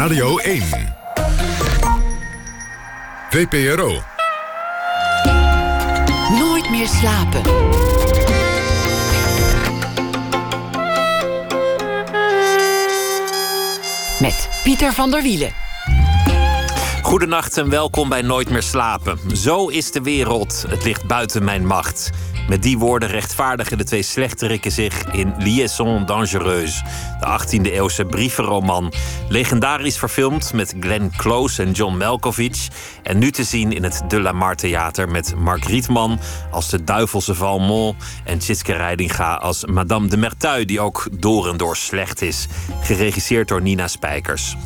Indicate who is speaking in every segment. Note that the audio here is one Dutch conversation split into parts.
Speaker 1: Radio 1. VPRO.
Speaker 2: Nooit meer slapen. Met Pieter van der Wielen.
Speaker 3: Goedenacht en welkom bij Nooit meer slapen. Zo is de wereld. Het ligt buiten mijn macht. Met die woorden rechtvaardigen de twee slechterikken zich in Liaison Dangereuse, de 18e eeuwse brievenroman. Legendarisch verfilmd met Glenn Close en John Malkovich. En nu te zien in het De La Mar Theater met Mark Rietman als de duivelse Valmont en Tjitske Reidinga als Madame de Mertuil, die ook door en door slecht is. Geregisseerd door Nina Spijkers.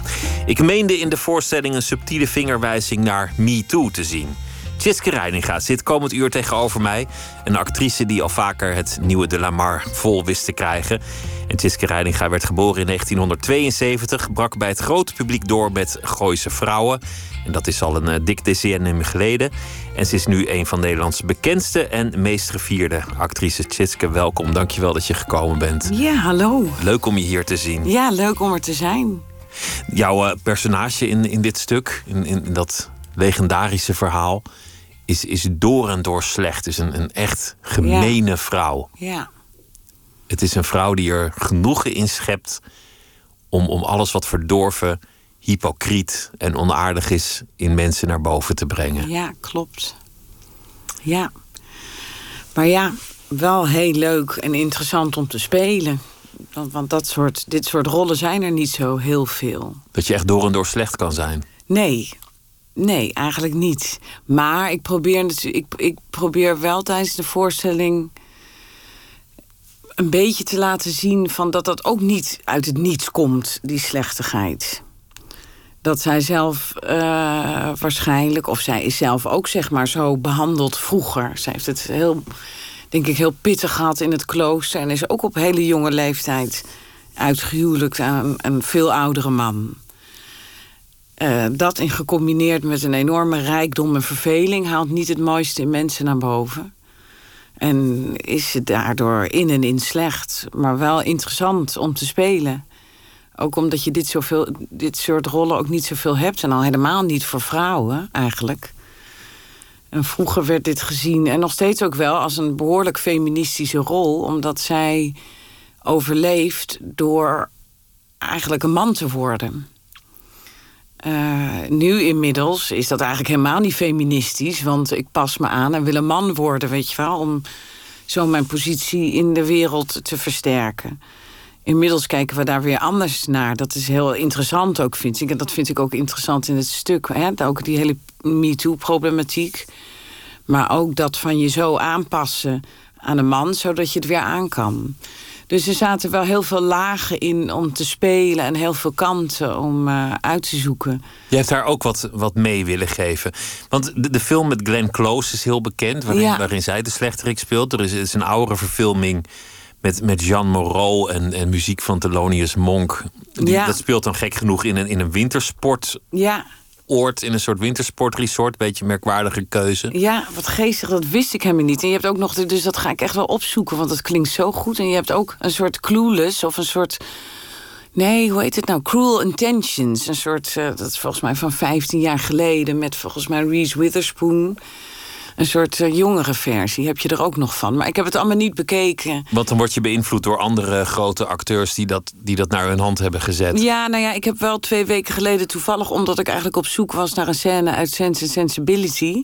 Speaker 3: Ik meende in de voorstelling een subtiele vingerwijzing naar Me Too te zien. Tjitske Reininga zit komend uur tegenover mij. Een actrice die al vaker het nieuwe De La Mar vol wist te krijgen. En Tjitske Reininga werd geboren in 1972. Brak bij het grote publiek door met Gooise Vrouwen. En dat is al een uh, dik decennium geleden. En ze is nu een van Nederlands bekendste en meest gevierde actrices. Tjitske, welkom. Dankjewel dat je gekomen bent.
Speaker 4: Ja, hallo.
Speaker 3: Leuk om je hier te zien.
Speaker 4: Ja, leuk om er te zijn.
Speaker 3: Jouw uh, personage in, in dit stuk, in, in dat legendarische verhaal is, is door en door slecht. Is een, een echt gemene
Speaker 4: ja.
Speaker 3: vrouw.
Speaker 4: Ja.
Speaker 3: Het is een vrouw die er genoegen in schept om, om alles wat verdorven, hypocriet en onaardig is in mensen naar boven te brengen.
Speaker 4: Ja, klopt. Ja. Maar ja, wel heel leuk en interessant om te spelen. Want, want dat soort, dit soort rollen zijn er niet zo heel veel.
Speaker 3: Dat je echt door en door slecht kan zijn.
Speaker 4: Nee, Nee, eigenlijk niet. Maar ik probeer, ik, ik probeer wel tijdens de voorstelling een beetje te laten zien van dat dat ook niet uit het niets komt, die slechtigheid. Dat zij zelf uh, waarschijnlijk, of zij is zelf ook zeg maar zo behandeld vroeger. Zij heeft het heel, denk ik, heel pittig gehad in het klooster en is ook op hele jonge leeftijd uitgehuwelijkt aan een veel oudere man. Uh, dat in gecombineerd met een enorme rijkdom en verveling haalt niet het mooiste in mensen naar boven. En is het daardoor in en in slecht, maar wel interessant om te spelen. Ook omdat je dit, zoveel, dit soort rollen ook niet zoveel hebt. En al helemaal niet voor vrouwen eigenlijk. En vroeger werd dit gezien, en nog steeds ook wel, als een behoorlijk feministische rol. Omdat zij overleeft door eigenlijk een man te worden. Uh, nu inmiddels is dat eigenlijk helemaal niet feministisch. Want ik pas me aan en wil een man worden, weet je wel. Om zo mijn positie in de wereld te versterken. Inmiddels kijken we daar weer anders naar. Dat is heel interessant ook, vind ik. En dat vind ik ook interessant in het stuk. Hè? Ook die hele MeToo-problematiek. Maar ook dat van je zo aanpassen aan een man... zodat je het weer aan kan. Dus er zaten wel heel veel lagen in om te spelen en heel veel kanten om uh, uit te zoeken.
Speaker 3: Je hebt daar ook wat, wat mee willen geven. Want de, de film met Glenn Close is heel bekend, waarin,
Speaker 4: Ja.
Speaker 3: waarin zij de slechterik speelt. Er is, is een oudere verfilming met, met Jean Moreau en, en muziek van Thelonious Monk. Die,
Speaker 4: Ja.
Speaker 3: Dat speelt dan gek genoeg in een, in een wintersportoord,
Speaker 4: Ja,
Speaker 3: in een soort wintersportresort. Beetje merkwaardige keuze.
Speaker 4: ja, wat geestig, dat wist ik helemaal niet. En je hebt ook nog, dus dat ga ik echt wel opzoeken, want dat klinkt zo goed. En je hebt ook een soort clueless of een soort. Nee, hoe heet het nou? Cruel Intentions. Een soort, eh, dat is volgens mij van 15 jaar geleden... met volgens mij Reese Witherspoon. Een soort eh, jongere versie heb je er ook nog van. Maar ik heb het allemaal niet bekeken.
Speaker 3: Want dan word je beïnvloed door andere grote acteurs die dat, die dat naar hun hand hebben gezet.
Speaker 4: Ja, nou ja, ik heb wel twee weken geleden toevallig... omdat ik eigenlijk op zoek was naar een scène uit Sense and Sensibility...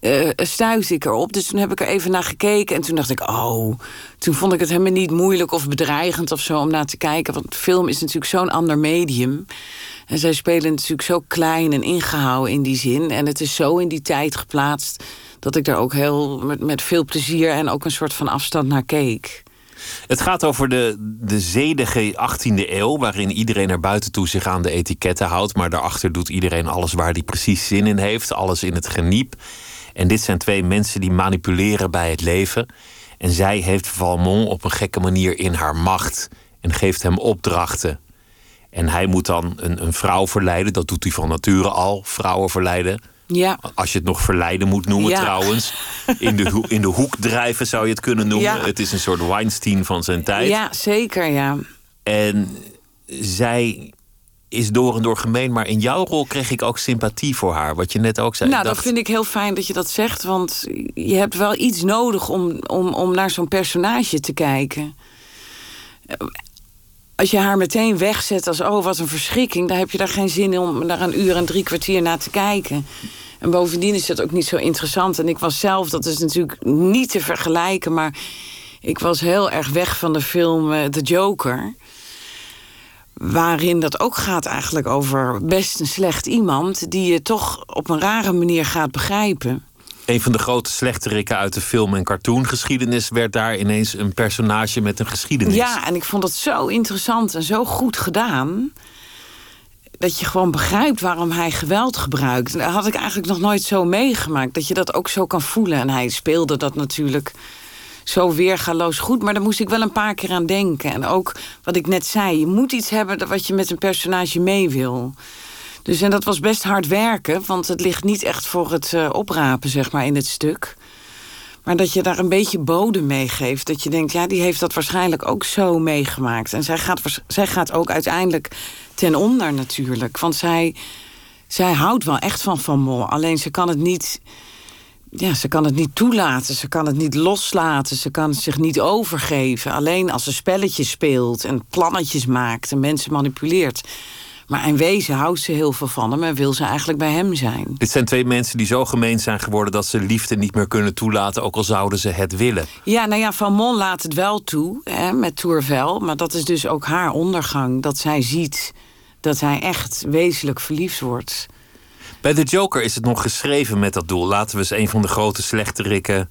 Speaker 4: eh stuitte ik erop. Dus toen heb ik er even naar gekeken. En toen dacht ik, oh... Toen vond ik het helemaal niet moeilijk of bedreigend of zo om naar te kijken. Want film is natuurlijk zo'n ander medium. En zij spelen natuurlijk zo klein en ingehouden in die zin. En het is zo in die tijd geplaatst... dat ik daar ook heel met, met veel plezier en ook een soort van afstand naar keek.
Speaker 3: Het gaat over de, de zedige 18e eeuw, waarin iedereen naar buiten toe zich aan de etiketten houdt. Maar daarachter doet iedereen alles waar hij precies zin in heeft, alles in het geniep. En dit zijn twee mensen die manipuleren bij het leven. En zij heeft Valmont op een gekke manier in haar macht en geeft hem opdrachten. En hij moet dan een, een vrouw verleiden, dat doet hij van nature al, vrouwen verleiden.
Speaker 4: Ja,
Speaker 3: Als je het nog verleiden moet noemen
Speaker 4: Ja.
Speaker 3: trouwens. In de, in de hoek drijven zou je het kunnen noemen.
Speaker 4: Ja.
Speaker 3: Het is een soort Weinstein van zijn tijd.
Speaker 4: ja zeker, ja.
Speaker 3: En zij is door en door gemeen. Maar in jouw rol kreeg ik ook sympathie voor haar. Wat je net ook zei.
Speaker 4: Nou,
Speaker 3: dacht,
Speaker 4: dat vind ik heel fijn dat je dat zegt. Want je hebt wel iets nodig om, om, om naar zo'n personage te kijken. Als je haar meteen wegzet als... oh, wat een verschrikking... dan heb je daar geen zin in om daar een uur en drie kwartier naar te kijken. En bovendien is dat ook niet zo interessant. En ik was zelf, dat is natuurlijk niet te vergelijken... maar ik was heel erg weg van de film eh, The Joker... waarin dat ook gaat eigenlijk over best een slecht iemand... die je toch op een rare manier gaat begrijpen.
Speaker 3: Een van de grote slechterikken uit de film- en cartoongeschiedenis werd daar ineens een personage met een geschiedenis.
Speaker 4: Ja, en ik vond het zo interessant en zo goed gedaan. Dat je gewoon begrijpt waarom hij geweld gebruikt. Dat had ik eigenlijk nog nooit zo meegemaakt. Dat je dat ook zo kan voelen. En hij speelde dat natuurlijk zo weergaloos goed. Maar daar moest ik wel een paar keer aan denken. En ook wat ik net zei. Je moet iets hebben wat je met een personage mee wil. Dus en dat was best hard werken. Want het ligt niet echt voor het uh, oprapen, zeg maar, in het stuk. Maar dat je daar een beetje bodem mee geeft. Dat je denkt, ja, die heeft dat waarschijnlijk ook zo meegemaakt. En zij gaat, zij gaat ook uiteindelijk ten onder natuurlijk. Want zij, zij houdt wel echt van Van Mol. Alleen ze kan het niet... Ja, ze kan het niet toelaten. Ze kan het niet loslaten. Ze kan zich niet overgeven. Alleen als ze spelletjes speelt en plannetjes maakt en mensen manipuleert. Maar in wezen houdt ze heel veel van hem en wil ze eigenlijk bij hem zijn.
Speaker 3: Dit zijn twee mensen die zo gemeen zijn geworden dat ze liefde niet meer kunnen toelaten, ook al zouden ze het willen.
Speaker 4: Ja, nou ja, Van Mon laat het wel toe hè, met Tourvel. Maar dat is dus ook haar ondergang. Dat zij ziet dat hij echt wezenlijk verliefd wordt.
Speaker 3: Bij The Joker is het nog geschreven met dat doel. Laten we eens een van de grote slechterikken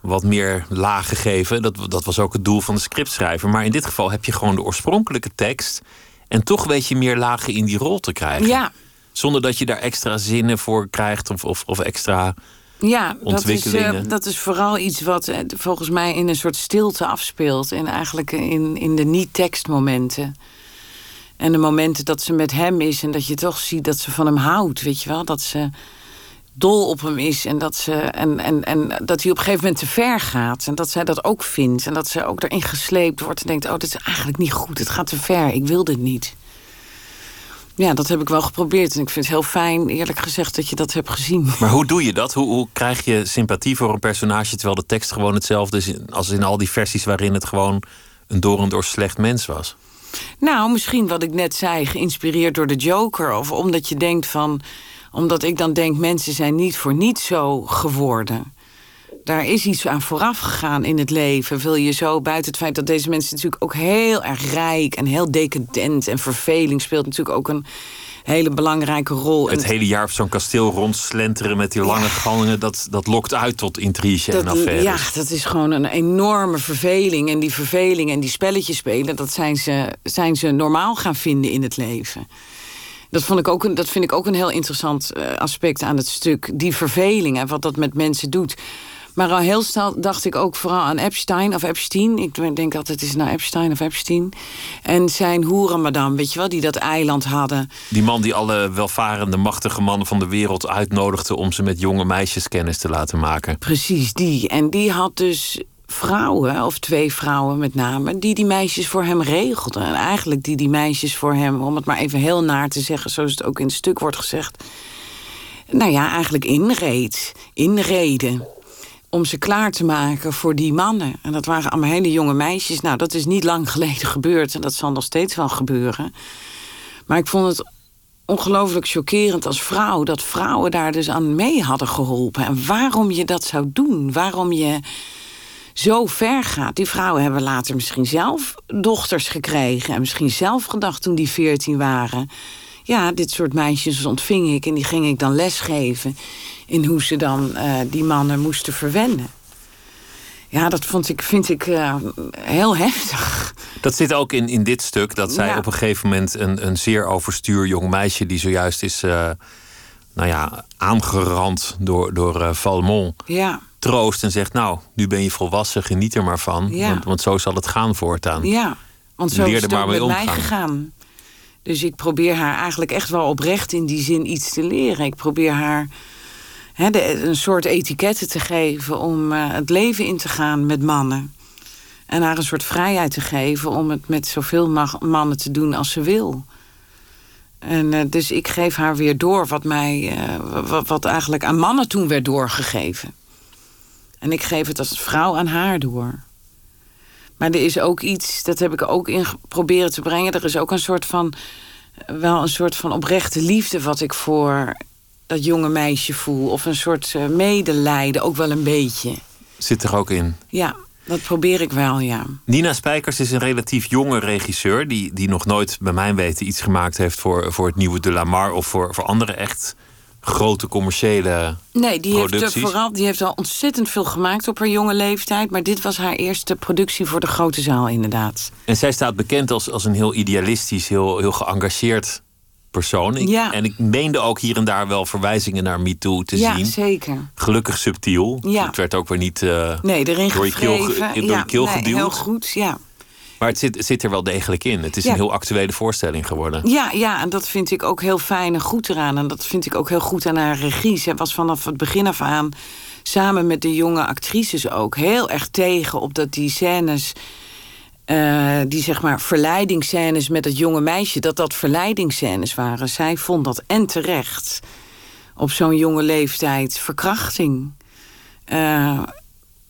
Speaker 3: wat meer lagen geven. Dat, dat was ook het doel van de scriptschrijver. Maar in dit geval heb je gewoon de oorspronkelijke tekst. En toch weet je meer lagen in die rol te krijgen.
Speaker 4: Ja.
Speaker 3: Zonder dat je daar extra zinnen voor krijgt of, of, of extra
Speaker 4: ja,
Speaker 3: ontwikkelingen.
Speaker 4: Dat is, uh, dat is vooral iets wat uh, volgens mij in een soort stilte afspeelt. En eigenlijk in, in de niet-tekstmomenten. En de momenten dat ze met hem is en dat je toch ziet dat ze van hem houdt. Weet je wel, dat ze dol op hem is en dat, ze, en, en, en dat hij op een gegeven moment te ver gaat. En dat zij dat ook vindt. En dat ze ook erin gesleept wordt en denkt: Oh, dit is eigenlijk niet goed. Het gaat te ver. Ik wil dit niet. Ja, dat heb ik wel geprobeerd. En ik vind het heel fijn, eerlijk gezegd, dat je dat hebt gezien.
Speaker 3: Maar hoe doe je dat? Hoe, hoe krijg je sympathie voor een personage terwijl de tekst gewoon hetzelfde is als in al die versies waarin het gewoon een door en door slecht mens was?
Speaker 4: Nou, misschien wat ik net zei, geïnspireerd door de Joker. Of omdat je denkt van omdat ik dan denk, mensen zijn niet voor niet zo geworden. Daar is iets aan vooraf gegaan in het leven. Wil je zo, buiten het feit dat deze mensen natuurlijk ook heel erg rijk en heel decadent en verveling speelt natuurlijk ook een hele belangrijke rol.
Speaker 3: Het hele jaar op zo'n kasteel rondslenteren met die lange ja. gangen, dat, dat lokt uit tot intrige en affaires.
Speaker 4: Ja, dat is gewoon een enorme verveling. En die verveling en die spelletjes spelen, dat zijn ze, zijn ze normaal gaan vinden in het leven. Dat, vond ik ook een, dat vind ik ook een heel interessant uh, aspect aan het stuk. Die verveling en wat dat met mensen doet. Maar al heel snel dacht ik ook vooral aan Epstein of Epstein. Ik denk altijd, het is nou Epstein of Epstein. En zijn hoerenmadam, weet je wel, die dat eiland hadden.
Speaker 3: Die man die alle welvarende, machtige mannen van de wereld uitnodigde... om ze met jonge meisjes kennis te laten maken.
Speaker 4: Precies, die. En die had dus vrouwen, of twee vrouwen met name... die die meisjes voor hem regelden. En eigenlijk die die meisjes voor hem, om het maar even heel naar te zeggen... zoals het ook in het stuk wordt gezegd... nou ja, eigenlijk inreed, inreden om ze klaar te maken voor die mannen. En dat waren allemaal hele jonge meisjes. Nou, dat is niet lang geleden gebeurd en dat zal nog steeds wel gebeuren. Maar ik vond het ongelooflijk chockerend als vrouw... dat vrouwen daar dus aan mee hadden geholpen. En waarom je dat zou doen, waarom je zo ver gaat. Die vrouwen hebben later misschien zelf dochters gekregen... en misschien zelf gedacht toen die veertien waren... ja, dit soort meisjes ontving ik en die ging ik dan lesgeven... in hoe ze dan uh, die mannen moesten verwennen. Ja, dat vond ik, vind ik uh, heel heftig.
Speaker 3: Dat zit ook in, in dit stuk, dat zij ja. op een gegeven moment... een, een zeer overstuur jong meisje die zojuist is... Uh, nou ja, aangerand door, door Valmont.
Speaker 4: Ja
Speaker 3: troost en zegt: Nou, nu ben je volwassen, geniet er maar van.
Speaker 4: Ja.
Speaker 3: Want, want zo zal het gaan voortaan.
Speaker 4: Ja, want zo
Speaker 3: Leer
Speaker 4: is het
Speaker 3: maar
Speaker 4: ook
Speaker 3: mee
Speaker 4: met mij gegaan. Dus ik probeer haar eigenlijk echt wel oprecht in die zin iets te leren. Ik probeer haar de, een soort etiketten te geven om uh, het leven in te gaan met mannen. En haar een soort vrijheid te geven om het met zoveel mannen te doen als ze wil. En uh, dus ik geef haar weer door wat mij, uh, wat, wat, eigenlijk aan mannen toen werd doorgegeven. En ik geef het als vrouw aan haar door. Maar er is ook iets, dat heb ik ook in proberen te brengen. Er is ook een soort van, wel een soort van oprechte liefde wat ik voor dat jonge meisje voel. Of een soort uh, medelijden, ook wel een beetje.
Speaker 3: Zit er ook in?
Speaker 4: Ja, dat probeer ik wel, ja.
Speaker 3: Nina Spijkers is een relatief jonge regisseur... die, die nog nooit, bij mijn weten, iets gemaakt heeft... voor, voor het nieuwe De La Mar of voor, voor andere echt grote commerciële
Speaker 4: Nee, die
Speaker 3: producties.
Speaker 4: heeft, vooral, die heeft al ontzettend veel gemaakt op haar jonge leeftijd... maar dit was haar eerste productie voor de grote zaal, inderdaad.
Speaker 3: En zij staat bekend als, als een heel idealistisch, heel, heel geëngageerd persoon. Ik,
Speaker 4: Ja.
Speaker 3: En ik meende ook hier en daar wel verwijzingen naar MeToo te
Speaker 4: ja,
Speaker 3: zien.
Speaker 4: zeker.
Speaker 3: Gelukkig subtiel.
Speaker 4: Ja.
Speaker 3: Het werd ook weer niet uh,
Speaker 4: Nee, erin
Speaker 3: door je keel, door je
Speaker 4: ja,
Speaker 3: keel
Speaker 4: nee,
Speaker 3: geduwd.
Speaker 4: heel goed, ja.
Speaker 3: Maar het zit, zit er wel degelijk in. Het is
Speaker 4: Ja.
Speaker 3: een heel actuele voorstelling geworden.
Speaker 4: Ja, ja, en dat vind ik ook heel fijn en goed eraan. En dat vind ik ook heel goed aan haar regie. Zij was vanaf het begin af aan, samen met de jonge actrices ook... heel erg tegen op dat die scènes... eh, die zeg maar verleidingsscènes met het jonge meisje... dat dat verleidingsscènes waren. Zij vond dat en terecht. Op zo'n jonge leeftijd verkrachting. Eh,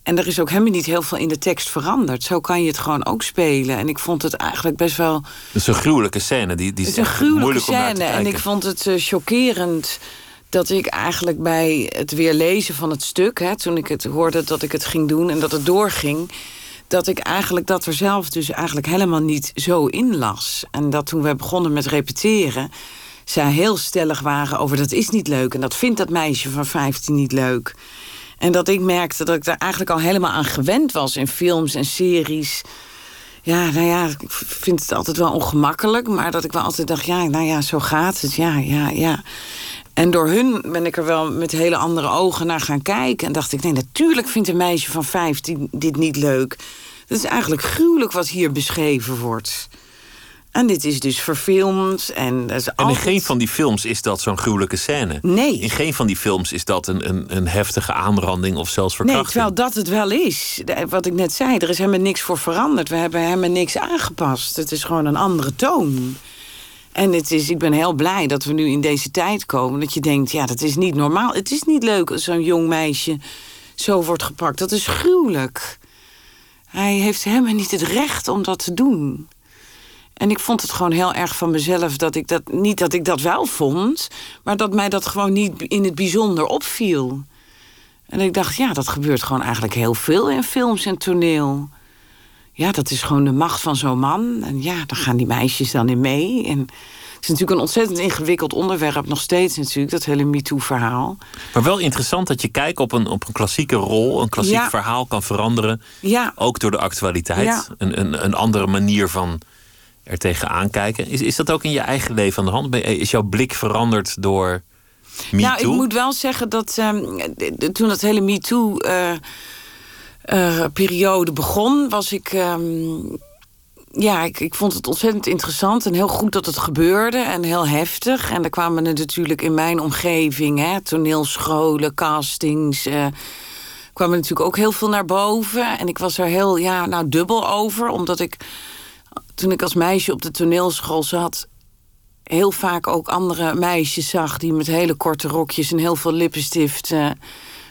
Speaker 4: en er is ook helemaal niet heel veel in de tekst veranderd. Zo kan je het gewoon ook spelen. En ik vond het eigenlijk best wel...
Speaker 3: Het is een gruwelijke scène. Die, die
Speaker 4: Het
Speaker 3: is
Speaker 4: een gruwelijke scène. En ik vond het eh, chockerend dat ik eigenlijk bij het weer lezen van het stuk... Hè, toen ik het hoorde dat ik het ging doen en dat het doorging... dat ik eigenlijk dat er zelf dus eigenlijk helemaal niet zo in las. En dat toen we begonnen met repeteren... zij heel stellig waren over dat is niet leuk... en dat vindt dat meisje van 15 niet leuk... En dat ik merkte dat ik daar eigenlijk al helemaal aan gewend was in films en series. Ja, nou ja, ik vind het altijd wel ongemakkelijk. Maar dat ik wel altijd dacht, ja, nou ja, zo gaat het. Ja, ja, ja. En door hun ben ik er wel met hele andere ogen naar gaan kijken. En dacht ik, nee, natuurlijk vindt een meisje van 15 dit niet leuk. Het is eigenlijk gruwelijk wat hier beschreven wordt. En dit is dus verfilmd. En, dat is
Speaker 3: En in geen van die films is dat zo'n gruwelijke scène.
Speaker 4: Nee.
Speaker 3: In geen van die films is dat een, een, een heftige aanranding of zelfs
Speaker 4: Nee,
Speaker 3: verkrachting.
Speaker 4: terwijl dat het wel is. Wat ik net zei, er is helemaal niks voor veranderd. We hebben helemaal niks aangepast. Het is gewoon een andere toon. En het is, ik ben heel blij dat we nu in deze tijd komen. Dat je denkt, ja, dat is niet normaal. Het is niet leuk als zo'n jong meisje zo wordt gepakt. Dat is gruwelijk. Hij heeft helemaal niet het recht om dat te doen. En ik vond het gewoon heel erg van mezelf dat ik dat niet dat ik dat wel vond, maar dat mij dat gewoon niet in het bijzonder opviel. En ik dacht, ja, dat gebeurt gewoon eigenlijk heel veel in films en toneel. Ja, dat is gewoon de macht van zo'n man. En ja, daar gaan die meisjes dan in mee. En het is natuurlijk een ontzettend ingewikkeld onderwerp, nog steeds natuurlijk, dat hele MeToo-verhaal.
Speaker 3: Maar wel interessant dat je kijk op een, op een klassieke rol, een klassiek
Speaker 4: Ja.
Speaker 3: verhaal kan veranderen.
Speaker 4: Ja,
Speaker 3: Ook door de actualiteit.
Speaker 4: Ja.
Speaker 3: Een, een, een andere manier van er tegenaan kijken. Is, is dat ook in je eigen leven aan de hand? Is jouw blik veranderd door
Speaker 4: Nou, ik moet wel zeggen dat ehm, toen dat hele MeToo-periode begon, was ik. ehm, ja, ik, ik vond het ontzettend interessant en heel goed dat het gebeurde en heel heftig. En er kwamen er natuurlijk in mijn omgeving, hè, toneelscholen, castings. eh kwamen natuurlijk ook heel veel naar boven. En ik was er heel, ja, nou dubbel over, omdat ik toen ik als meisje op de toneelschool zat, heel vaak ook andere meisjes zag die met hele korte rokjes en heel veel lippenstift eh,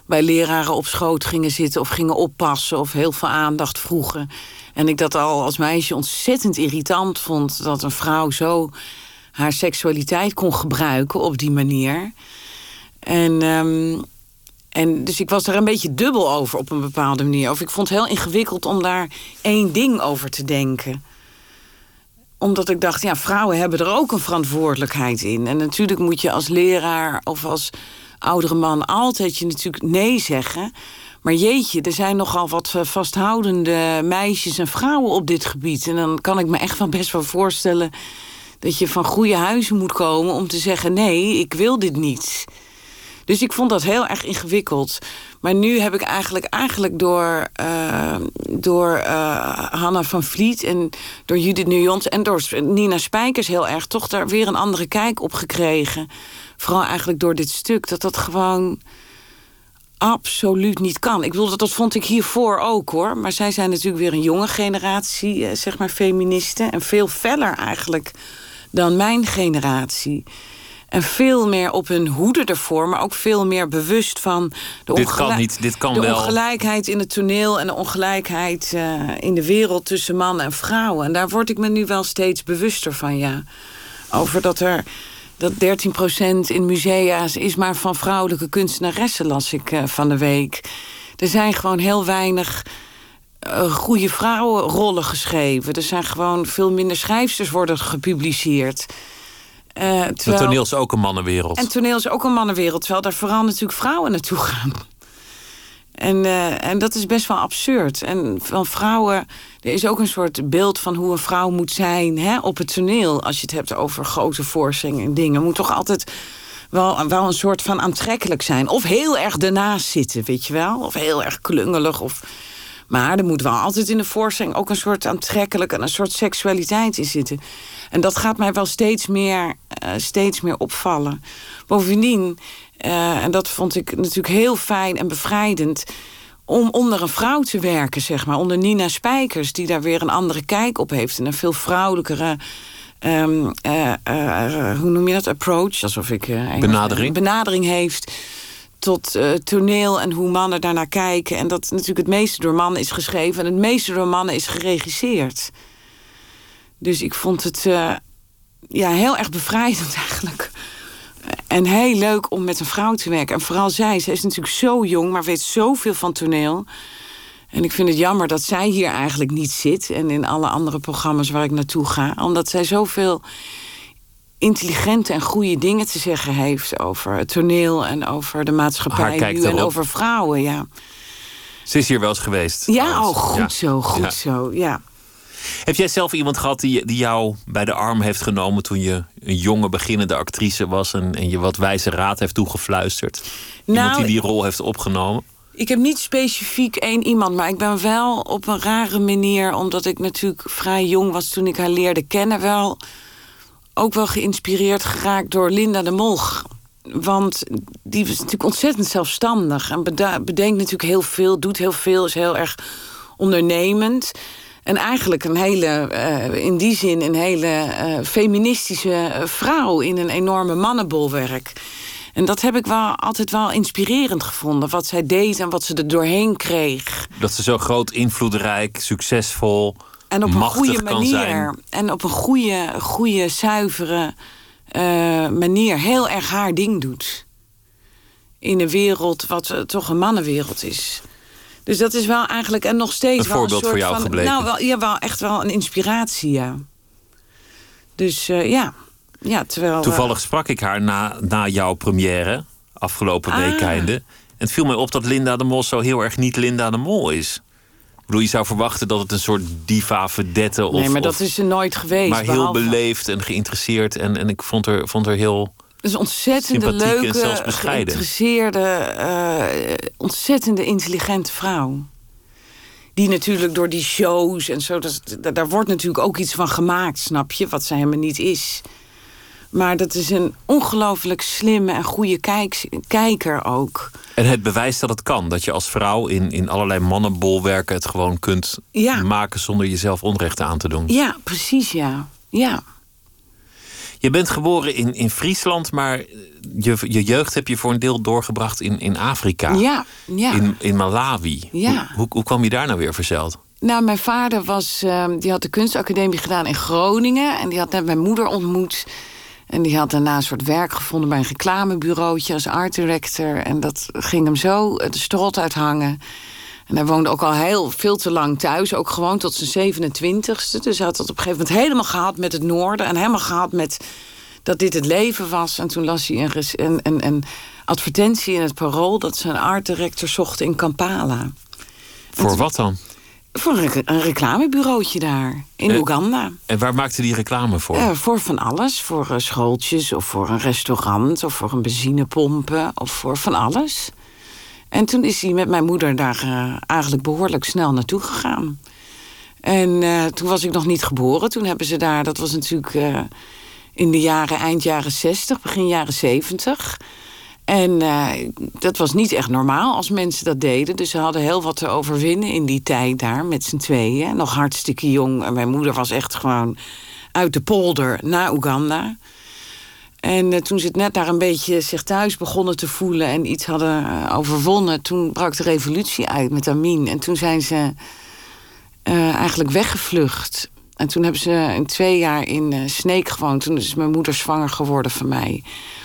Speaker 4: bij leraren op schoot gingen zitten of gingen oppassen of heel veel aandacht vroegen. En ik dat al als meisje ontzettend irritant vond dat een vrouw zo haar seksualiteit kon gebruiken op die manier. En, ehm, en dus ik was daar een beetje dubbel over op een bepaalde manier. Of ik vond het heel ingewikkeld om daar één ding over te denken omdat ik dacht, ja, vrouwen hebben er ook een verantwoordelijkheid in. En natuurlijk moet je als leraar of als oudere man altijd je natuurlijk nee zeggen. Maar jeetje, er zijn nogal wat eh, vasthoudende meisjes en vrouwen op dit gebied. En dan kan ik me echt wel best wel voorstellen dat je van goede huizen moet komen om te zeggen: nee, ik wil dit niet. Dus ik vond dat heel erg ingewikkeld. Maar nu heb ik eigenlijk, eigenlijk door, eh, door eh, Hanna van Vliet en door Judith Nujons en door Nina Spijkers heel erg toch daar weer een andere kijk op gekregen. Vooral eigenlijk door dit stuk, dat dat gewoon absoluut niet kan. Ik bedoel, dat, dat vond ik hiervoor ook hoor. Maar zij zijn natuurlijk weer een jonge generatie, eh, zeg maar, feministen. En veel feller eigenlijk dan mijn generatie. En veel meer op hun hoede ervoor, maar ook veel meer bewust van de,
Speaker 3: dit kan niet, dit kan
Speaker 4: de
Speaker 3: wel.
Speaker 4: ongelijkheid in het toneel en de ongelijkheid uh, in de wereld tussen mannen en vrouwen. En daar word ik me nu wel steeds bewuster van, ja. Over dat er dat 13% in musea's is maar van vrouwelijke kunstenaressen, las ik uh, van de week. Er zijn gewoon heel weinig uh, goede vrouwenrollen geschreven. Er zijn gewoon veel minder schrijfsters worden gepubliceerd.
Speaker 3: Uh, terwijl... Toneel is ook een mannenwereld.
Speaker 4: En toneel is ook een mannenwereld, terwijl daar vooral natuurlijk vrouwen naartoe gaan. En, uh, en dat is best wel absurd. En van vrouwen, er is ook een soort beeld van hoe een vrouw moet zijn hè, op het toneel. Als je het hebt over grote voorstellingen en dingen. Moet toch altijd wel, wel een soort van aantrekkelijk zijn. Of heel erg ernaast zitten, weet je wel. Of heel erg klungelig. Of... Maar er moet wel altijd in de voorstelling ook een soort aantrekkelijk... en een soort seksualiteit in zitten. En dat gaat mij wel steeds meer, uh, steeds meer opvallen. Bovendien, uh, en dat vond ik natuurlijk heel fijn en bevrijdend... om onder een vrouw te werken, zeg maar. Onder Nina Spijkers, die daar weer een andere kijk op heeft... en een veel vrouwelijkere... Um, uh, hoe noem je dat? Approach, alsof ik...
Speaker 3: benadering.
Speaker 4: benadering heeft tot toneel en hoe mannen daarnaar kijken. En dat natuurlijk het meeste door mannen is geschreven... en het meeste door mannen is geregisseerd. Dus ik vond het uh, ja, heel erg bevrijdend eigenlijk. En heel leuk om met een vrouw te werken. En vooral zij, zij is natuurlijk zo jong, maar weet zoveel van toneel. En ik vind het jammer dat zij hier eigenlijk niet zit. En in alle andere programma's waar ik naartoe ga. Omdat zij zoveel intelligente en goede dingen te zeggen heeft over het toneel en over de maatschappij nu en over vrouwen. Ja.
Speaker 3: Ze is hier wel eens geweest.
Speaker 4: Ja, oh, goed ja. zo, goed ja. zo. Ja.
Speaker 3: Heb jij zelf iemand gehad die, die jou bij de arm heeft genomen toen je een jonge beginnende actrice was en, en je wat wijze raad heeft toegefluisterd?
Speaker 4: Nou,
Speaker 3: iemand die die rol heeft opgenomen?
Speaker 4: Ik heb niet specifiek één iemand, maar ik ben wel op een rare manier, omdat ik natuurlijk vrij jong was toen ik haar leerde kennen, wel ook wel geïnspireerd geraakt door Linda de Molg. Want die was natuurlijk ontzettend zelfstandig en bedenkt natuurlijk heel veel, doet heel veel, is heel erg ondernemend. En eigenlijk een hele, uh, in die zin een hele uh, feministische vrouw in een enorme mannenbolwerk. En dat heb ik wel altijd wel inspirerend gevonden. Wat zij deed en wat ze er doorheen kreeg.
Speaker 3: Dat ze zo groot, invloedrijk, succesvol.
Speaker 4: En op
Speaker 3: een
Speaker 4: goede manier. En op een goede, goede zuivere uh, manier heel erg haar ding doet. In een wereld wat uh, toch een mannenwereld is. Dus dat is wel eigenlijk en nog steeds
Speaker 3: een
Speaker 4: wel
Speaker 3: voorbeeld
Speaker 4: een soort
Speaker 3: voor jou
Speaker 4: van,
Speaker 3: gebleken.
Speaker 4: Nou, wel, ja, wel echt wel een inspiratie, ja. Dus uh, ja. ja, terwijl...
Speaker 3: Toevallig sprak ik haar na, na jouw première, afgelopen ah. week einde. En het viel mij op dat Linda de Mol zo heel erg niet Linda de Mol is. Bedoel, je zou verwachten dat het een soort diva vedette of...
Speaker 4: Nee, maar dat
Speaker 3: of,
Speaker 4: is er nooit geweest.
Speaker 3: Maar heel beleefd en geïnteresseerd. En, en ik vond haar, vond haar heel...
Speaker 4: Dus ontzettende leuke, geïnteresseerde, uh, ontzettende intelligente vrouw. Die natuurlijk door die shows en zo, dat, daar wordt natuurlijk ook iets van gemaakt, snap je? Wat zij helemaal niet is. Maar dat is een ongelooflijk slimme en goede kijk, kijker ook.
Speaker 3: En het bewijst dat het kan. Dat je als vrouw in, in allerlei mannenbolwerken het gewoon kunt
Speaker 4: ja.
Speaker 3: maken zonder jezelf onrecht aan te doen.
Speaker 4: Ja, precies, ja. Ja.
Speaker 3: Je bent geboren in, in Friesland, maar je, je jeugd heb je voor een deel doorgebracht in, in Afrika.
Speaker 4: Ja, ja.
Speaker 3: In, in Malawi.
Speaker 4: Ja.
Speaker 3: Hoe, hoe, hoe kwam je daar nou weer verzeld?
Speaker 4: Nou, mijn vader was, uh, die had de kunstacademie gedaan in Groningen. En die had net mijn moeder ontmoet. En die had daarna een soort werk gevonden bij een reclamebureautje als art director. En dat ging hem zo de strot uithangen. En hij woonde ook al heel veel te lang thuis. Ook gewoon tot zijn 27ste. Dus hij had het op een gegeven moment helemaal gehad met het noorden. En helemaal gehad met dat dit het leven was. En toen las hij een, een, een, een advertentie in het parool... dat ze een art director zochten in Kampala.
Speaker 3: Voor wat dan?
Speaker 4: Voor een, een reclamebureautje daar, in
Speaker 3: en,
Speaker 4: Oeganda.
Speaker 3: En waar maakte die reclame voor?
Speaker 4: Uh, voor van alles. Voor uh, schooltjes, of voor een restaurant... of voor een benzinepompen, of voor van alles. En toen is hij met mijn moeder daar uh, eigenlijk behoorlijk snel naartoe gegaan. En uh, toen was ik nog niet geboren. Toen hebben ze daar, dat was natuurlijk uh, in de jaren, eind jaren 60, begin jaren 70. En dat was niet echt normaal als mensen dat deden. Dus ze hadden heel wat te overwinnen in die tijd daar met z'n tweeën. Nog hartstikke jong. En mijn moeder was echt gewoon uit de polder naar Oeganda. En eh, toen ze het net daar een beetje zich thuis begonnen te voelen en iets hadden eh, overwonnen, toen brak de revolutie uit met Amin. En toen zijn ze eh, eigenlijk weggevlucht. En toen hebben ze een twee jaar in uh, Sneek gewoond. Toen is mijn moeder zwanger geworden van mij.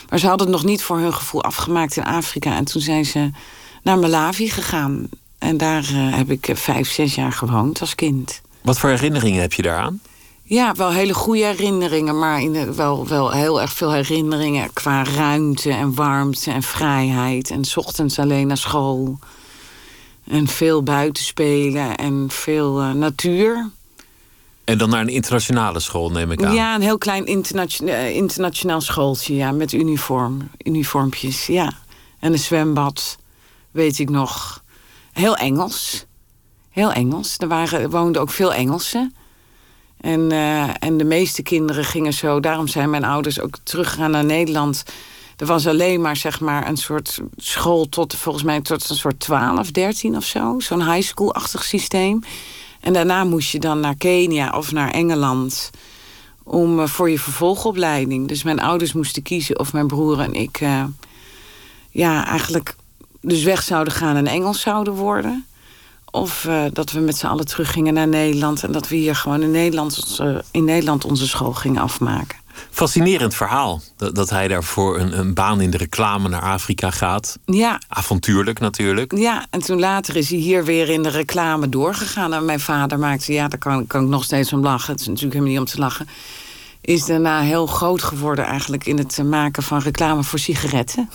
Speaker 4: Maar ze hadden het nog niet voor hun gevoel afgemaakt in Afrika. En toen zijn ze naar Malawi gegaan. En daar heb ik vijf, zes jaar gewoond als kind.
Speaker 3: Wat voor herinneringen heb je daaraan?
Speaker 4: Ja, wel hele goede herinneringen, maar in wel, wel heel erg veel herinneringen qua ruimte en warmte en vrijheid. En s ochtends alleen naar school. En veel buitenspelen en veel uh, natuur.
Speaker 3: En dan naar een internationale school, neem ik aan.
Speaker 4: Ja, een heel klein internation uh, internationaal schooltje, ja, met uniform, uniformpjes, ja. En een zwembad, weet ik nog. Heel Engels. Heel Engels. Er waren, woonden ook veel Engelsen. En, uh, en de meeste kinderen gingen zo. Daarom zijn mijn ouders ook teruggegaan naar Nederland. Er was alleen maar, zeg maar, een soort school tot volgens mij tot een soort 12, 13 of zo. Zo'n high school-achtig systeem. En daarna moest je dan naar Kenia of naar Engeland om uh, voor je vervolgopleiding. Dus mijn ouders moesten kiezen of mijn broer en ik uh, ja, eigenlijk dus weg zouden gaan en Engels zouden worden. Of uh, dat we met z'n allen teruggingen naar Nederland. En dat we hier gewoon in Nederland, in Nederland onze school gingen afmaken.
Speaker 3: Fascinerend verhaal. Dat, dat hij daarvoor een, een, baan in de reclame naar Afrika gaat.
Speaker 4: Ja.
Speaker 3: Avontuurlijk natuurlijk.
Speaker 4: Ja, en toen later is hij hier weer in de reclame doorgegaan. En mijn vader maakte, ja, daar kan, kan ik nog steeds om lachen. Het is natuurlijk helemaal niet om te lachen. Is daarna heel groot geworden eigenlijk in het maken van reclame voor sigaretten.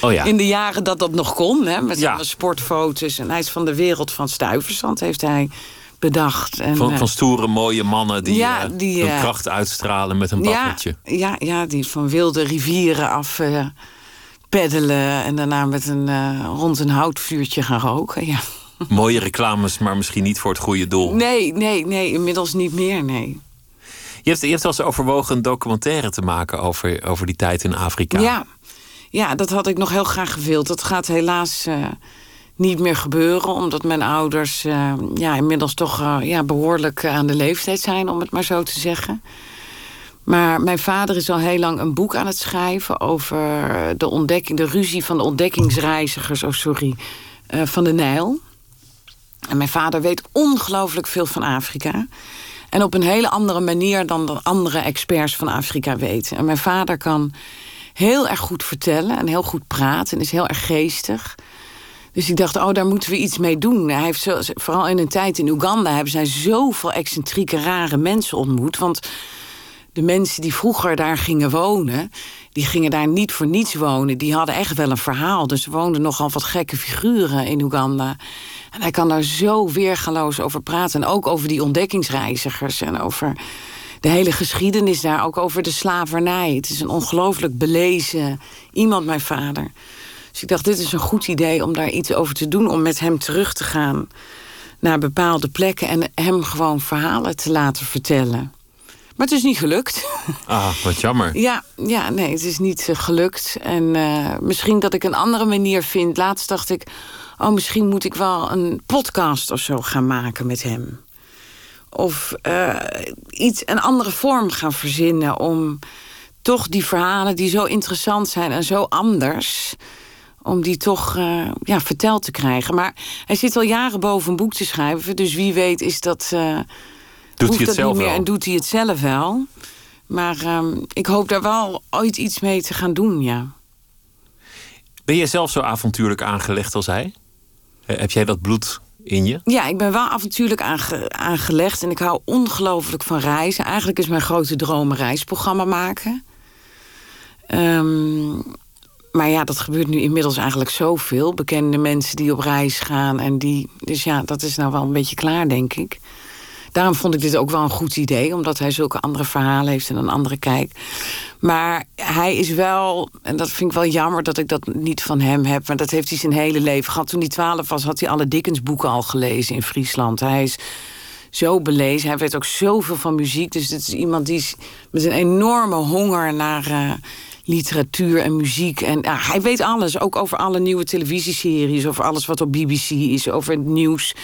Speaker 3: Oh ja.
Speaker 4: In de jaren dat dat nog kon, hè, met ja. sportfoto's. En hij is van de wereld van stuiversand, heeft hij bedacht. En,
Speaker 3: van, van stoere, mooie mannen die, ja, die uh, kracht uitstralen met een babbeltje.
Speaker 4: Ja, ja, ja, die van wilde rivieren af peddelen... en daarna met een, rond een houtvuurtje gaan roken, ja.
Speaker 3: Mooie reclames, maar misschien niet voor het goede doel.
Speaker 4: Nee, nee, nee, inmiddels niet meer, nee.
Speaker 3: Je hebt, je hebt wel eens overwogen een documentaire te maken over, over die tijd in Afrika.
Speaker 4: Ja, ja, dat had ik nog heel graag gewild. Dat gaat helaas uh, niet meer gebeuren, omdat mijn ouders uh, ja, inmiddels toch uh, ja, behoorlijk aan de leeftijd zijn, om het maar zo te zeggen. Maar mijn vader is al heel lang een boek aan het schrijven over de ontdekking, de ruzie van de ontdekkingsreizigers, oh sorry, van de Nijl. En mijn vader weet ongelooflijk veel van Afrika. En op een hele andere manier dan de andere experts van Afrika weten. En mijn vader kan heel erg goed vertellen en heel goed praten en is heel erg geestig. Dus ik dacht, oh, daar moeten we iets mee doen. Hij heeft zo, vooral in een tijd in Oeganda hebben zij zoveel excentrieke, rare mensen ontmoet. Want de mensen die vroeger daar gingen wonen, die gingen daar niet voor niets wonen. Die hadden echt wel een verhaal. Dus er woonden nogal wat gekke figuren in Oeganda. En hij kan daar zo weergaloos over praten. En ook over die ontdekkingsreizigers en over de hele geschiedenis daar, ook over de slavernij. Het is een ongelooflijk belezen iemand, mijn vader. Dus ik dacht, dit is een goed idee om daar iets over te doen... om met hem terug te gaan naar bepaalde plekken... en hem gewoon verhalen te laten vertellen. Maar het is niet gelukt.
Speaker 3: Ah, wat jammer.
Speaker 4: Ja, ja nee, het is niet uh, gelukt. En uh, misschien dat ik een andere manier vind. Laatst dacht ik, oh, misschien moet ik wel een podcast of zo gaan maken met hem of uh, iets, een andere vorm gaan verzinnen om toch die verhalen die zo interessant zijn en zo anders, om die toch uh, ja, verteld te krijgen. Maar hij zit al jaren boven een boek te schrijven, dus wie weet is dat. Uh,
Speaker 3: doet hij het
Speaker 4: dat
Speaker 3: zelf
Speaker 4: niet meer
Speaker 3: wel?
Speaker 4: en doet hij het zelf wel. Maar um, ik hoop daar wel ooit iets mee te gaan doen, ja.
Speaker 3: Ben je zelf zo avontuurlijk aangelegd als hij? Heb jij dat bloed in je?
Speaker 4: Ja, ik ben wel avontuurlijk aange aangelegd en ik hou ongelooflijk van reizen. Eigenlijk is mijn grote droom een reisprogramma maken. Um, maar ja, dat gebeurt nu inmiddels eigenlijk zoveel. Bekende mensen die op reis gaan en die. Dus ja, dat is nou wel een beetje klaar, denk ik. Daarom vond ik dit ook wel een goed idee, omdat hij zulke andere verhalen heeft en een andere kijk. Maar hij is wel, en dat vind ik wel jammer dat ik dat niet van hem heb, maar dat heeft hij zijn hele leven gehad. Toen hij twaalf was, had hij alle Dickens boeken al gelezen in Friesland. Hij is zo belezen, hij weet ook zoveel van muziek. Dus dit is iemand die is met een enorme honger naar. Uh, literatuur en muziek. En ja, hij weet alles, ook over alle nieuwe televisieseries, over alles wat op BBC is, over het nieuws.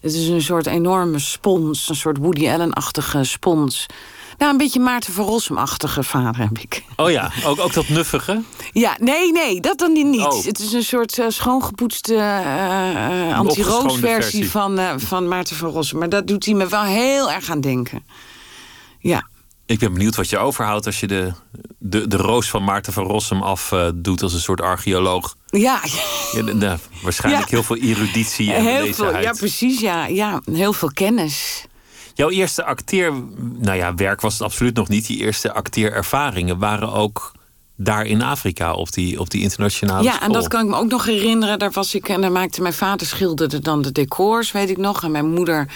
Speaker 4: Het is een soort enorme spons, een soort Woody Allen-achtige spons. Nou, een beetje Maarten van Rossum-achtige vader heb ik.
Speaker 3: Oh ja, ook, ook dat nuffige?
Speaker 4: Ja, nee, nee, dat dan niet. Oh. Het is een soort uh, schoongepoetste uh, anti-roos versie van, uh, van Maarten van Rossum. Maar dat doet hij me wel heel erg aan denken. Ja.
Speaker 3: Ik ben benieuwd wat je overhoudt als je de, de, de roos van Maarten van Rossum afdoet als een soort archeoloog.
Speaker 4: Ja.
Speaker 3: ja waarschijnlijk heel veel eruditie en heel veel,
Speaker 4: Ja, precies. Ja, ja, heel veel kennis.
Speaker 3: Jouw eerste acteer, nou ja, werk was het absoluut nog niet. Die eerste acteerervaringen waren ook daar in Afrika op die, op die internationale
Speaker 4: ja, en dat kan ik me ook nog herinneren. Daar was ik en daar maakte mijn vader schilderde dan de decors, weet ik nog. En mijn moeder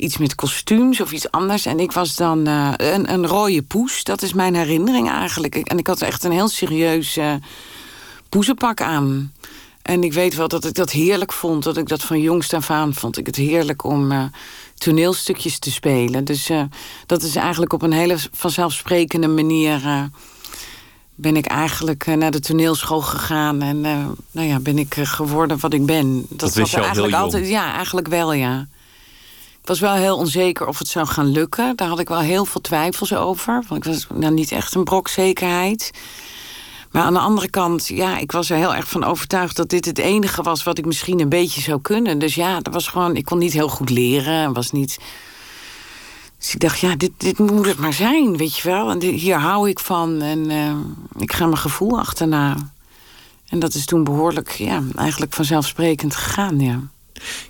Speaker 4: iets met kostuums of iets anders. En ik was dan uh, een, een rode poes. Dat is mijn herinnering eigenlijk. En ik had echt een heel serieus uh, poezenpak aan. En ik weet wel dat ik dat heerlijk vond. Dat ik dat van jongst af aan vond. Ik het heerlijk om uh, toneelstukjes te spelen. Dus uh, dat is eigenlijk op een hele vanzelfsprekende manier. Uh, ben ik eigenlijk naar de toneelschool gegaan en nou ja, ben ik geworden wat ik ben.
Speaker 3: Dat, dat was eigenlijk altijd,
Speaker 4: ja, eigenlijk wel, ja. Ik was wel heel onzeker of het zou gaan lukken. Daar had ik wel heel veel twijfels over. Want ik was nou, niet echt een brok zekerheid. Maar aan de andere kant, ja, ik was er heel erg van overtuigd dat dit het enige was wat ik misschien een beetje zou kunnen. Dus ja, dat was gewoon, ik kon niet heel goed leren. Was niet. Dus ik dacht, ja, dit, dit moet het maar zijn, weet je wel. En hier hou ik van en uh, ik ga mijn gevoel achterna. En dat is toen behoorlijk, ja, eigenlijk vanzelfsprekend gegaan, ja.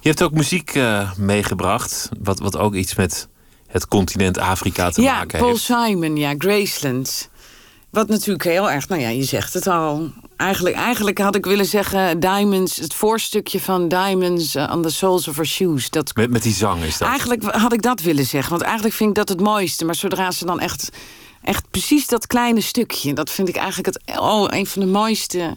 Speaker 3: Je hebt ook muziek uh, meegebracht, wat, wat ook iets met het continent Afrika te maken
Speaker 4: heeft. Ja, Paul Simon, ja, Graceland. Wat natuurlijk heel erg, nou ja, je zegt het al. Eigenlijk, eigenlijk had ik willen zeggen Diamonds, het voorstukje van Diamonds uh, on the Soles of Her Shoes. Dat,
Speaker 3: met, met die zang is dat?
Speaker 4: Eigenlijk had ik dat willen zeggen, want eigenlijk vind ik dat het mooiste. Maar zodra ze dan echt, echt precies dat kleine stukje, dat vind ik eigenlijk het, oh, een van de mooiste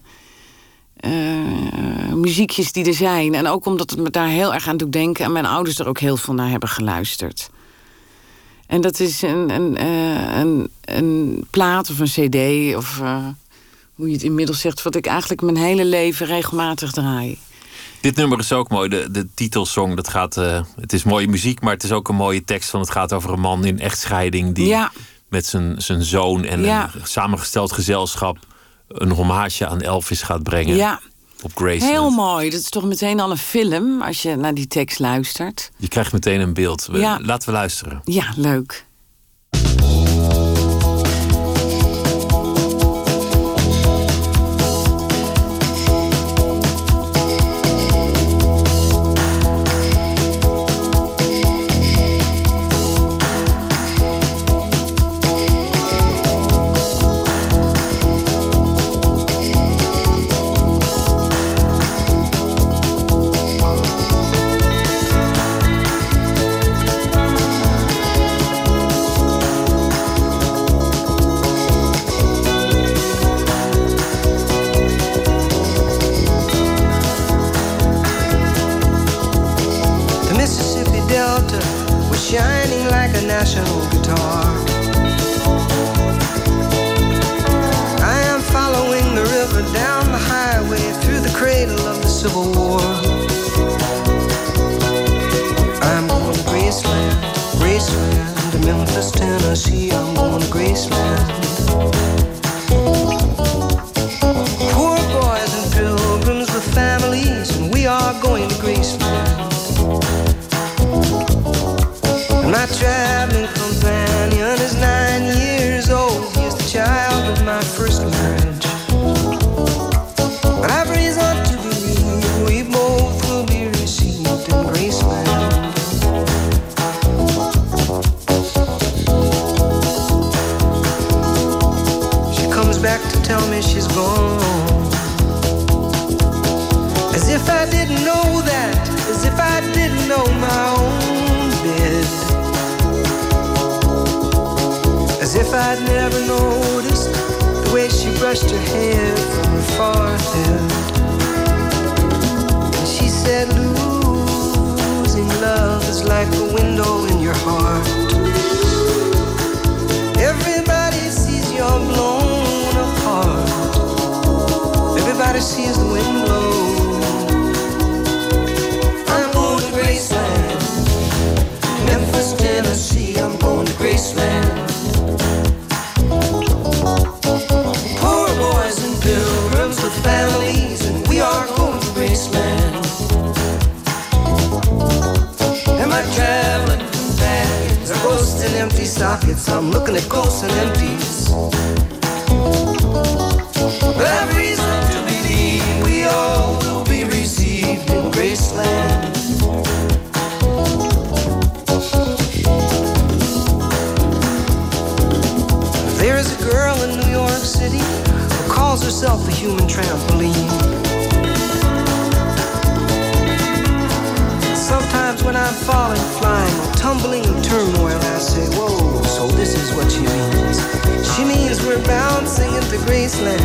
Speaker 4: uh, muziekjes die er zijn. En ook omdat het me daar heel erg aan doet denken en mijn ouders er ook heel veel naar hebben geluisterd. En dat is een, een, eh, een, een plaat of een cd of uh, hoe je het inmiddels zegt... wat ik eigenlijk mijn hele leven regelmatig draai.
Speaker 3: Dit nummer is ook mooi, de, de titelsong. Dat gaat, het is mooie muziek, maar het is ook een mooie tekst. Van het gaat over een man in echtscheiding... die ja. met zijn, zijn zoon en ja. een samengesteld gezelschap... een hommage aan Elvis gaat brengen.
Speaker 4: Ja op Graceland. Heel mooi. Dat is toch meteen al een film als je naar die tekst luistert.
Speaker 3: Je krijgt meteen een beeld. ja. Laten we luisteren.
Speaker 4: Ja, leuk.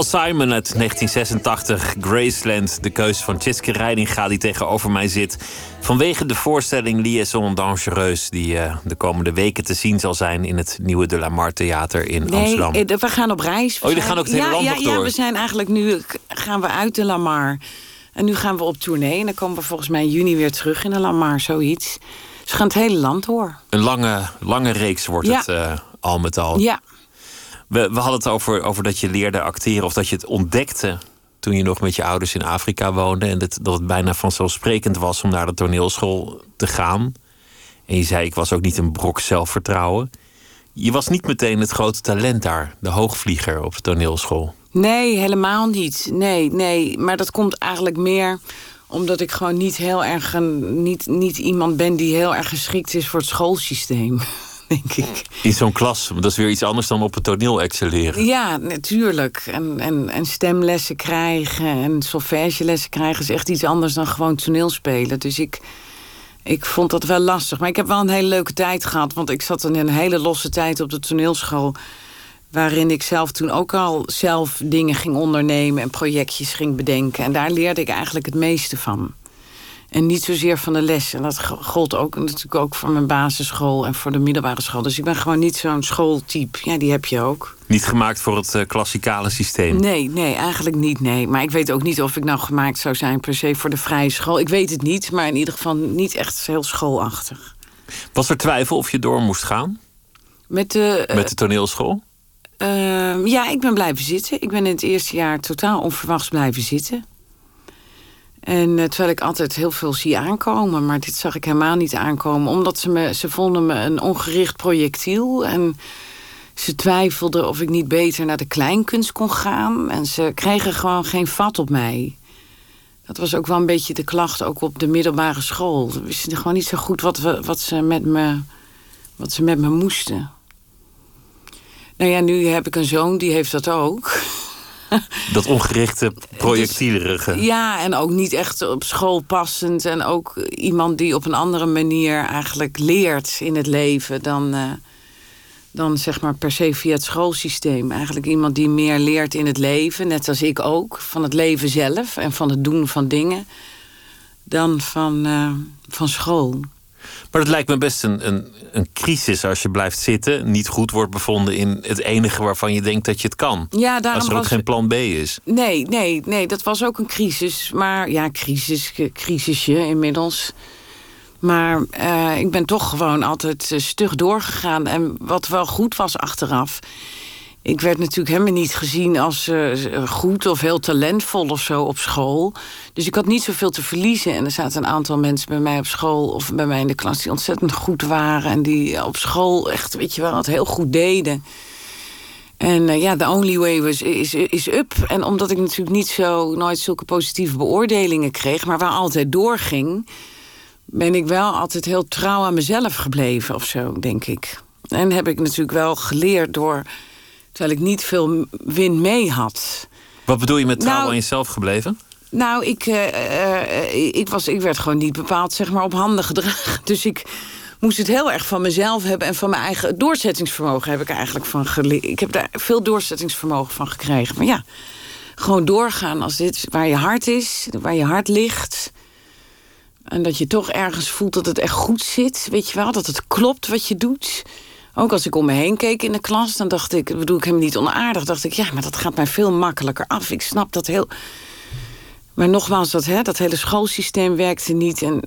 Speaker 3: Paul Simon uit 1986, Graceland. De keuze van Tjitske Reininga die tegenover mij zit. Vanwege de voorstelling Liaison Dangereuse... die eh, de komende weken te zien zal zijn... in het nieuwe De La Mar Theater in
Speaker 4: Nee,
Speaker 3: Amsterdam.
Speaker 4: eh, we gaan op reis. We
Speaker 3: Oh, jullie gaan ook het hele
Speaker 4: ja,
Speaker 3: land
Speaker 4: ja,
Speaker 3: nog
Speaker 4: Ja,
Speaker 3: door?
Speaker 4: we zijn eigenlijk nu gaan we uit de Lamar. En nu gaan we op tournee. En dan komen we volgens mij in juni weer terug in de Lamar, zoiets. Dus we gaan het hele land door.
Speaker 3: Een lange, lange reeks wordt
Speaker 4: Ja.
Speaker 3: het eh, al met al.
Speaker 4: Ja,
Speaker 3: We, hadden het over, over dat je leerde acteren... of dat je het ontdekte toen je nog met je ouders in Afrika woonde... en dat, dat het bijna vanzelfsprekend was om naar de toneelschool te gaan. En je zei, ik was ook niet een brok zelfvertrouwen. Je was niet meteen het grote talent daar, de hoogvlieger op de toneelschool.
Speaker 4: nee, helemaal niet. Nee, nee. Maar dat komt eigenlijk meer omdat ik gewoon niet heel erg een, niet, niet iemand ben die heel erg geschikt is voor het schoolsysteem. Denk ik.
Speaker 3: In zo'n klas, dat is weer iets anders dan op het toneel excelleren.
Speaker 4: Ja, natuurlijk. En, en, en stemlessen krijgen en solfègelessen krijgen is echt iets anders dan gewoon toneelspelen. Dus ik, ik vond dat wel lastig. Maar ik heb wel een hele leuke tijd gehad. Want ik zat in een hele losse tijd op de toneelschool. Waarin ik zelf toen ook al zelf dingen ging ondernemen en projectjes ging bedenken. En daar leerde ik eigenlijk het meeste van. En niet zozeer van de les. En dat gold ook natuurlijk ook voor mijn basisschool en voor de middelbare school. Dus ik ben gewoon niet zo'n schooltype. Ja, die heb je ook.
Speaker 3: Niet gemaakt voor het eh, klassikale systeem.
Speaker 4: Nee, nee, eigenlijk niet. Nee. Maar ik weet ook niet of ik nou gemaakt zou zijn per se voor de vrije school. Ik weet het niet, maar in ieder geval niet echt heel schoolachtig.
Speaker 3: Was er twijfel of je door moest gaan
Speaker 4: Met de, eh,
Speaker 3: met de toneelschool?
Speaker 4: Ehm, ja, ik ben blijven zitten. Ik ben in het eerste jaar totaal onverwachts blijven zitten. En eh, terwijl ik altijd heel veel zie aankomen, maar dit zag ik helemaal niet aankomen. Omdat ze me, ze vonden me een ongericht projectiel. En ze twijfelden of ik niet beter naar de kleinkunst kon gaan. En ze kregen gewoon geen vat op mij. Dat was ook wel een beetje de klacht, ook op de middelbare school. Ze wisten gewoon niet zo goed wat, we, wat, ze, met me, wat ze met me moesten. Nou ja, nu heb ik een zoon, die heeft dat ook.
Speaker 3: Dat ongerichte, projectielerige.
Speaker 4: Ja, en ook niet echt op school passend. En ook iemand die op een andere manier eigenlijk leert in het leven dan, eh, dan zeg maar per se via het schoolsysteem. Eigenlijk iemand die meer leert in het leven, net als ik ook, van het leven zelf en van het doen van dingen, dan van, eh, van school.
Speaker 3: Maar het lijkt me best een, een, een crisis als je blijft zitten, niet goed wordt bevonden in het enige waarvan je denkt dat je het kan.
Speaker 4: Ja, daarom
Speaker 3: als er ook
Speaker 4: was-
Speaker 3: geen plan B is.
Speaker 4: Nee, nee, nee, dat was ook een crisis. Maar ja, crisis, crisisje inmiddels. Maar eh, ik ben toch gewoon altijd eh, stug doorgegaan. En wat wel goed was achteraf. Ik werd natuurlijk helemaal niet gezien als eh, goed of heel talentvol of zo op school. Dus ik had niet zoveel te verliezen. En er zaten een aantal mensen bij mij op school of bij mij in de klas die ontzettend goed waren. En die op school echt, weet je wel, het heel goed deden. En eh, ja, the only way was, is, is up. En omdat ik natuurlijk niet zo, nooit zulke positieve beoordelingen kreeg, maar waar altijd doorging, ben ik wel altijd heel trouw aan mezelf gebleven of zo, denk ik. En heb ik natuurlijk wel geleerd door, terwijl ik niet veel win mee had.
Speaker 3: Wat bedoel je met trouw
Speaker 4: Nou-
Speaker 3: aan jezelf gebleven?
Speaker 4: Nou, ik, eh, eh, ik, was, ik werd gewoon niet bepaald zeg maar, op handen gedragen. Dus ik moest het heel erg van mezelf hebben en van mijn eigen doorzettingsvermogen heb ik eigenlijk van geleerd. Ik heb daar veel doorzettingsvermogen van gekregen. Maar ja, gewoon doorgaan als dit waar je hart is, waar je hart ligt. En dat je toch ergens voelt dat het echt goed zit, weet je wel, dat het klopt wat je doet. Ook als ik om me heen keek in de klas, dan dacht ik, bedoel ik hem niet onaardig, dacht ik, ja, maar dat gaat mij veel makkelijker af. Ik snap dat heel. Maar nogmaals, dat, hè, dat hele schoolsysteem werkte niet. En,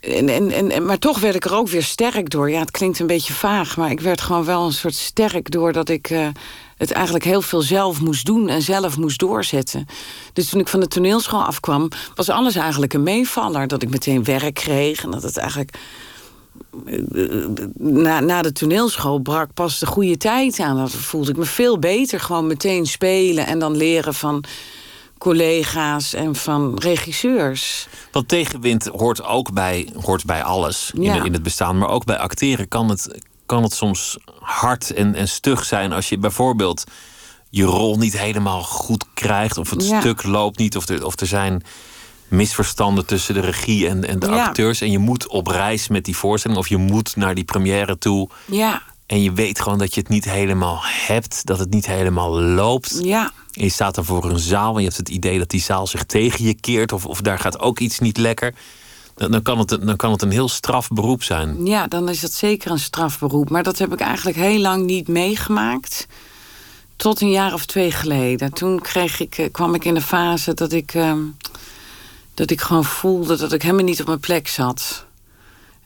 Speaker 4: en, en, en, maar toch werd ik er ook weer sterk door. Ja, het klinkt een beetje vaag, maar ik werd gewoon wel een soort sterk doordat ik uh, het eigenlijk heel veel zelf moest doen en zelf moest doorzetten. Dus toen ik van de toneelschool afkwam, was alles eigenlijk een meevaller. Dat ik meteen werk kreeg en dat het eigenlijk na, na de toneelschool brak pas de goede tijd aan. Dat voelde ik me veel beter. Gewoon meteen spelen en dan leren van collega's en van regisseurs.
Speaker 3: Want tegenwind hoort ook bij, hoort bij alles in, in het bestaan. Maar ook bij acteren kan het, kan het soms hard en, en stug zijn als je bijvoorbeeld je rol niet helemaal goed krijgt. Of het stuk loopt niet. Of er, of er zijn misverstanden tussen de regie en, en de acteurs. En je moet op reis met die voorstelling. Of je moet naar die première toe.
Speaker 4: Ja.
Speaker 3: En je weet gewoon dat je het niet helemaal hebt. Dat het niet helemaal loopt.
Speaker 4: Ja.
Speaker 3: En je staat dan voor een zaal en je hebt het idee dat die zaal zich tegen je keert. Of, of daar gaat ook iets niet lekker. Dan, dan, kan het, dan kan het een heel straf beroep zijn.
Speaker 4: Ja, dan is dat zeker een strafberoep. Maar dat heb ik eigenlijk heel lang niet meegemaakt. Tot een jaar of twee geleden. Toen kreeg ik, eh, kwam ik in de fase dat ik... Ehm, dat ik gewoon voelde dat ik helemaal niet op mijn plek zat.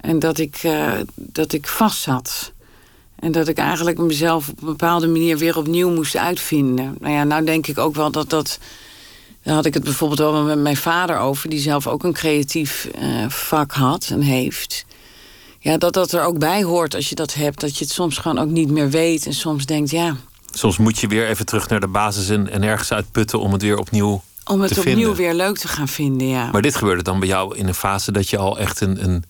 Speaker 4: En dat ik, uh, dat ik vast zat. En dat ik eigenlijk mezelf op een bepaalde manier weer opnieuw moest uitvinden. Nou ja, nou denk ik ook wel dat dat... Daar had ik het bijvoorbeeld wel met mijn vader over... die zelf ook een creatief uh, vak had en heeft. Ja, dat dat er ook bij hoort als je dat hebt. Dat je het soms gewoon ook niet meer weet. En soms denkt, ja...
Speaker 3: Soms moet je weer even terug naar de basis en, en ergens uitputten... om het weer opnieuw
Speaker 4: om het opnieuw weer leuk te gaan vinden, ja.
Speaker 3: Maar dit gebeurde dan bij jou in een fase dat je al echt een, een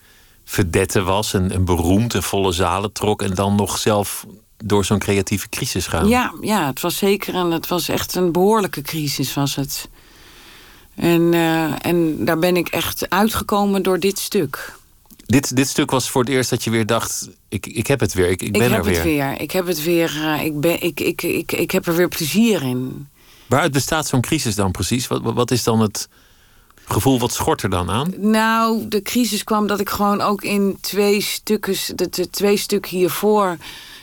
Speaker 3: verdette was... en, een beroemd en volle zalen trok... en dan nog zelf door zo'n creatieve crisis gaan.
Speaker 4: Ja, ja, het was zeker en het was echt een behoorlijke crisis was het. En, uh, en daar ben ik echt uitgekomen door dit stuk.
Speaker 3: Dit, dit stuk was voor het eerst dat je weer dacht: ik, ik heb het weer, ik, ik ben
Speaker 4: er
Speaker 3: weer.
Speaker 4: Ik heb het weer, ik heb het weer, uh, ik, ben, ik, ik, ik, ik heb er weer plezier in.
Speaker 3: Waaruit bestaat zo'n crisis dan precies? Wat, wat is dan het gevoel, wat schort er dan aan?
Speaker 4: Nou, de crisis kwam dat ik gewoon ook in twee stukken, de, twee stukken hiervoor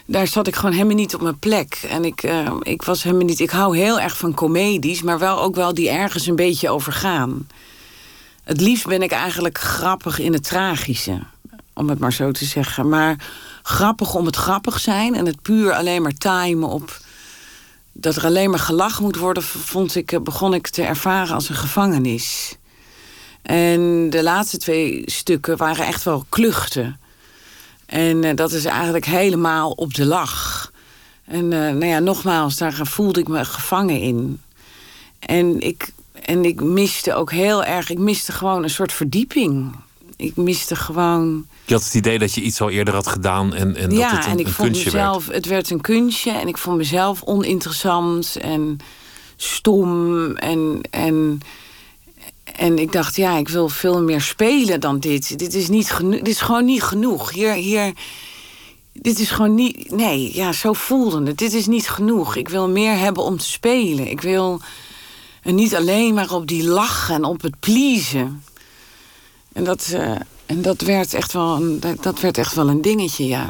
Speaker 4: daar zat ik gewoon helemaal niet op mijn plek. En ik, uh, ik was helemaal niet. Ik hou heel erg van comedies, maar wel ook wel die ergens een beetje overgaan. Het liefst ben ik eigenlijk grappig in het tragische, om het maar zo te zeggen. Maar grappig om het grappig zijn en het puur alleen maar timen op dat er alleen maar gelachen moet worden, vond ik, eh, begon ik te ervaren als een gevangenis. En de laatste twee stukken waren echt wel kluchten. En uh, dat is eigenlijk helemaal op de lach. En uh, nou ja, nogmaals, daar voelde ik me gevangen in. En ik, en ik miste ook heel erg, ik miste gewoon een soort verdieping. Ik miste gewoon
Speaker 3: je had het idee dat je iets al eerder had gedaan en, en
Speaker 4: ja,
Speaker 3: dat het een,
Speaker 4: en ik
Speaker 3: een
Speaker 4: vond
Speaker 3: kunstje
Speaker 4: mezelf,
Speaker 3: werd.
Speaker 4: Het werd een kunstje en ik vond mezelf oninteressant en stom. En, en, en ik dacht, ja, ik wil veel meer spelen dan dit. Dit is, niet geno- dit is gewoon niet genoeg. Hier, hier, dit is gewoon niet. Nee, ja, zo voelde het. Dit is niet genoeg. Ik wil meer hebben om te spelen. Ik wil. En niet alleen maar op die lachen en op het pleasen. En dat. Uh, en dat werd, echt wel een, dat werd echt wel een dingetje, ja.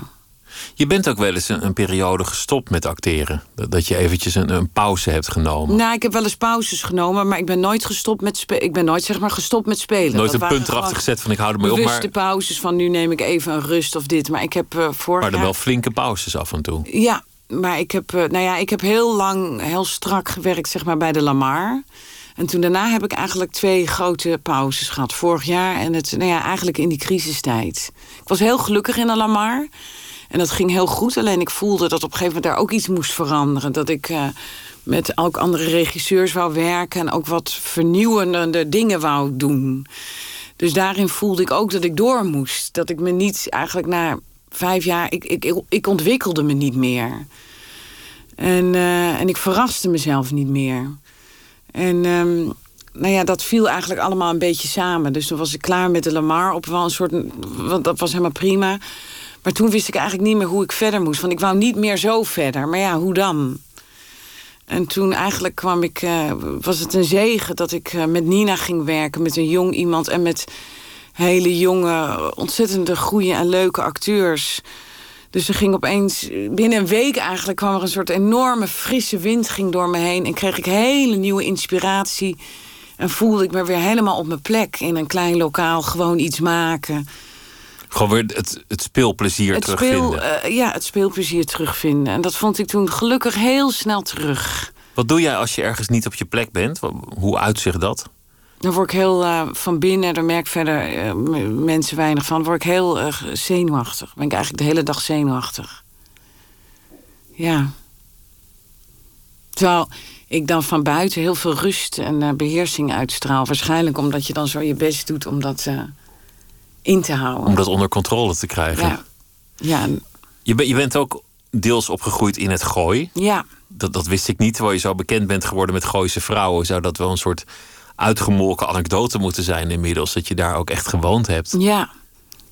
Speaker 3: Je bent ook wel eens een, een periode gestopt met acteren. Dat, dat je eventjes een, een, pauze hebt genomen.
Speaker 4: Nou, ik heb wel eens pauzes genomen, maar ik ben nooit gestopt met spelen. Ik ben nooit zeg maar gestopt met spelen.
Speaker 3: Nooit dat een punt erachter gezet van ik hou ermee op.
Speaker 4: Maar de pauzes van nu neem ik even een rust of dit. Maar ik heb uh, vorig
Speaker 3: Maar er wel flinke pauzes af en toe.
Speaker 4: Ja, maar ik heb, uh, nou ja, ik heb heel lang, heel strak gewerkt zeg maar bij de Lamar. En toen daarna heb ik eigenlijk twee grote pauzes gehad. Vorig jaar en het, nou ja, eigenlijk in die crisistijd. Ik was heel gelukkig in de Lamar. En dat ging heel goed. Alleen ik voelde dat op een gegeven moment daar ook iets moest veranderen. Dat ik uh, met ook andere regisseurs wou werken. En ook wat vernieuwende dingen wou doen. Dus daarin voelde ik ook dat ik door moest. Dat ik me niet eigenlijk na vijf jaar... Ik, ik, ik ontwikkelde me niet meer. En, uh, en ik verraste mezelf niet meer. En, um, nou ja, dat viel eigenlijk allemaal een beetje samen. Dus toen was ik klaar met de Lamar op wel een soort. Want dat was helemaal prima. Maar toen wist ik eigenlijk niet meer hoe ik verder moest. Want ik wou niet meer zo verder. Maar ja, hoe dan? En toen eigenlijk kwam ik, uh, was het een zegen dat ik uh, met Nina ging werken, met een jong iemand en met hele jonge, ontzettende goede en leuke acteurs. Dus er ging opeens, binnen een week eigenlijk kwam er een soort enorme frisse wind ging door me heen. En kreeg ik hele nieuwe inspiratie. En voelde ik me weer helemaal op mijn plek in een klein lokaal gewoon iets maken.
Speaker 3: Gewoon weer het, het speelplezier het terugvinden.
Speaker 4: Speel, uh, ja, het speelplezier terugvinden. En dat vond ik toen gelukkig heel snel terug.
Speaker 3: Wat doe jij als je ergens niet op je plek bent? Hoe uitzicht dat?
Speaker 4: Dan word ik heel uh, van binnen, daar merk verder uh, mensen weinig van, word ik heel uh, zenuwachtig. Ben ik eigenlijk de hele dag zenuwachtig. Ja. Terwijl ik dan van buiten heel veel rust en beheersing uitstraal. Waarschijnlijk omdat je dan zo je best doet om dat in te houden.
Speaker 3: Om dat onder controle te krijgen.
Speaker 4: Ja. ja.
Speaker 3: Je, ben, je bent ook deels opgegroeid in het gooi.
Speaker 4: Ja.
Speaker 3: Dat, dat wist ik niet. Terwijl je zo bekend bent geworden met Gooise vrouwen, zou dat wel een soort uitgemolken anekdote moeten zijn inmiddels. Dat je daar ook echt gewoond hebt.
Speaker 4: Ja,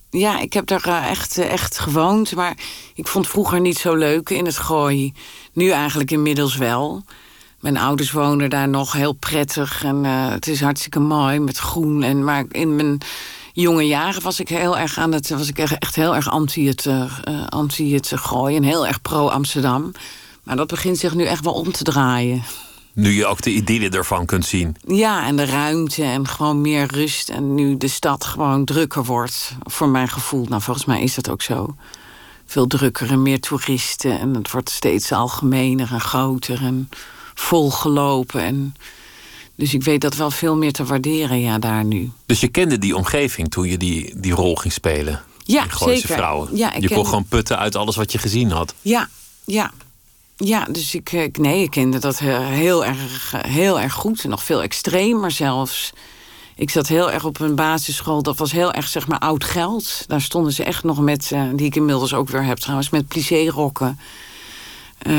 Speaker 4: ja ik heb daar uh, echt, uh, echt gewoond. Maar ik vond vroeger niet zo leuk in het gooi. Nu eigenlijk inmiddels wel. Mijn ouders wonen daar nog heel prettig. En uh, het is hartstikke mooi met groen. En, maar in mijn jonge jaren was ik heel erg aan het. Was ik echt heel erg anti het, anti het gooien. En heel erg pro-Amsterdam. Maar dat begint zich nu echt wel om te draaien.
Speaker 3: Nu je ook de idylle ervan kunt zien.
Speaker 4: Ja, en de ruimte en gewoon meer rust. En nu de stad gewoon drukker wordt, voor mijn gevoel. Nou, volgens mij is dat ook zo. Veel drukker en meer toeristen. En het wordt steeds algemener en groter en volgelopen. En dus ik weet dat wel veel meer te waarderen, ja, daar nu.
Speaker 3: Dus je kende die omgeving toen je die, die rol ging spelen?
Speaker 4: Ja,
Speaker 3: zeker.
Speaker 4: Vrouwen. Ja,
Speaker 3: je kon gewoon putten uit alles wat je gezien had?
Speaker 4: Ja, ja. Ja, dus ik, ik, nee, ik kende dat heel erg, heel erg goed. Nog veel extremer zelfs. Ik zat heel erg op een basisschool. Dat was heel erg, zeg maar, oud geld. Daar stonden ze echt nog met, uh, die ik inmiddels ook weer heb trouwens, met plissé-rokken. Uh,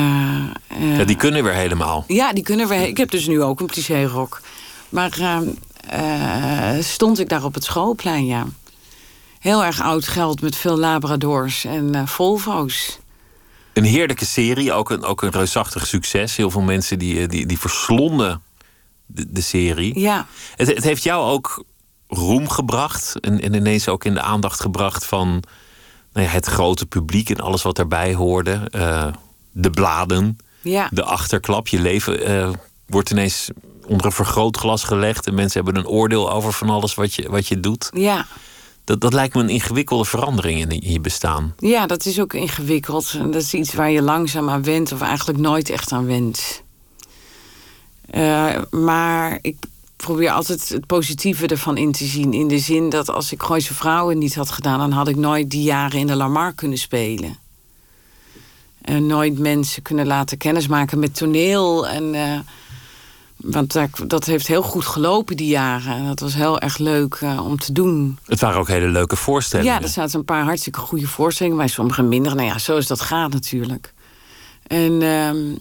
Speaker 3: uh, ja, die kunnen weer helemaal.
Speaker 4: Ja, die kunnen weer. Ik heb dus nu ook een plissé-rok. Maar stond ik daar op het schoolplein, ja. Heel erg oud geld met veel labradors en Volvo's.
Speaker 3: Een heerlijke serie, ook een, ook een reusachtig succes. Heel veel mensen die, die, die verslonden de, de serie.
Speaker 4: Ja.
Speaker 3: Het, het heeft jou ook roem gebracht en, en ineens ook in de aandacht gebracht van nou ja, het grote publiek en alles wat daarbij hoorde. Uh, de bladen,
Speaker 4: ja.
Speaker 3: de achterklap. Je leven uh, wordt ineens onder een vergrootglas gelegd en mensen hebben een oordeel over van alles wat je, wat je doet.
Speaker 4: Ja.
Speaker 3: Dat, dat lijkt me een ingewikkelde verandering in, je bestaan.
Speaker 4: Ja, dat is ook ingewikkeld. Dat is iets waar je langzaam aan went, of eigenlijk nooit echt aan went. Uh, maar ik probeer altijd het positieve ervan in te zien. In de zin dat als ik Gooise Vrouwen niet had gedaan... dan had ik nooit die jaren in de Lamar kunnen spelen. En nooit mensen kunnen laten kennismaken met toneel. En, uh, want dat heeft heel goed gelopen die jaren. En dat was heel erg leuk uh, om te doen.
Speaker 3: Het waren ook hele leuke voorstellingen.
Speaker 4: Ja, er zaten een paar hartstikke goede voorstellingen. Bij sommige minder. Nou ja, zo is dat gaat natuurlijk. En... Um,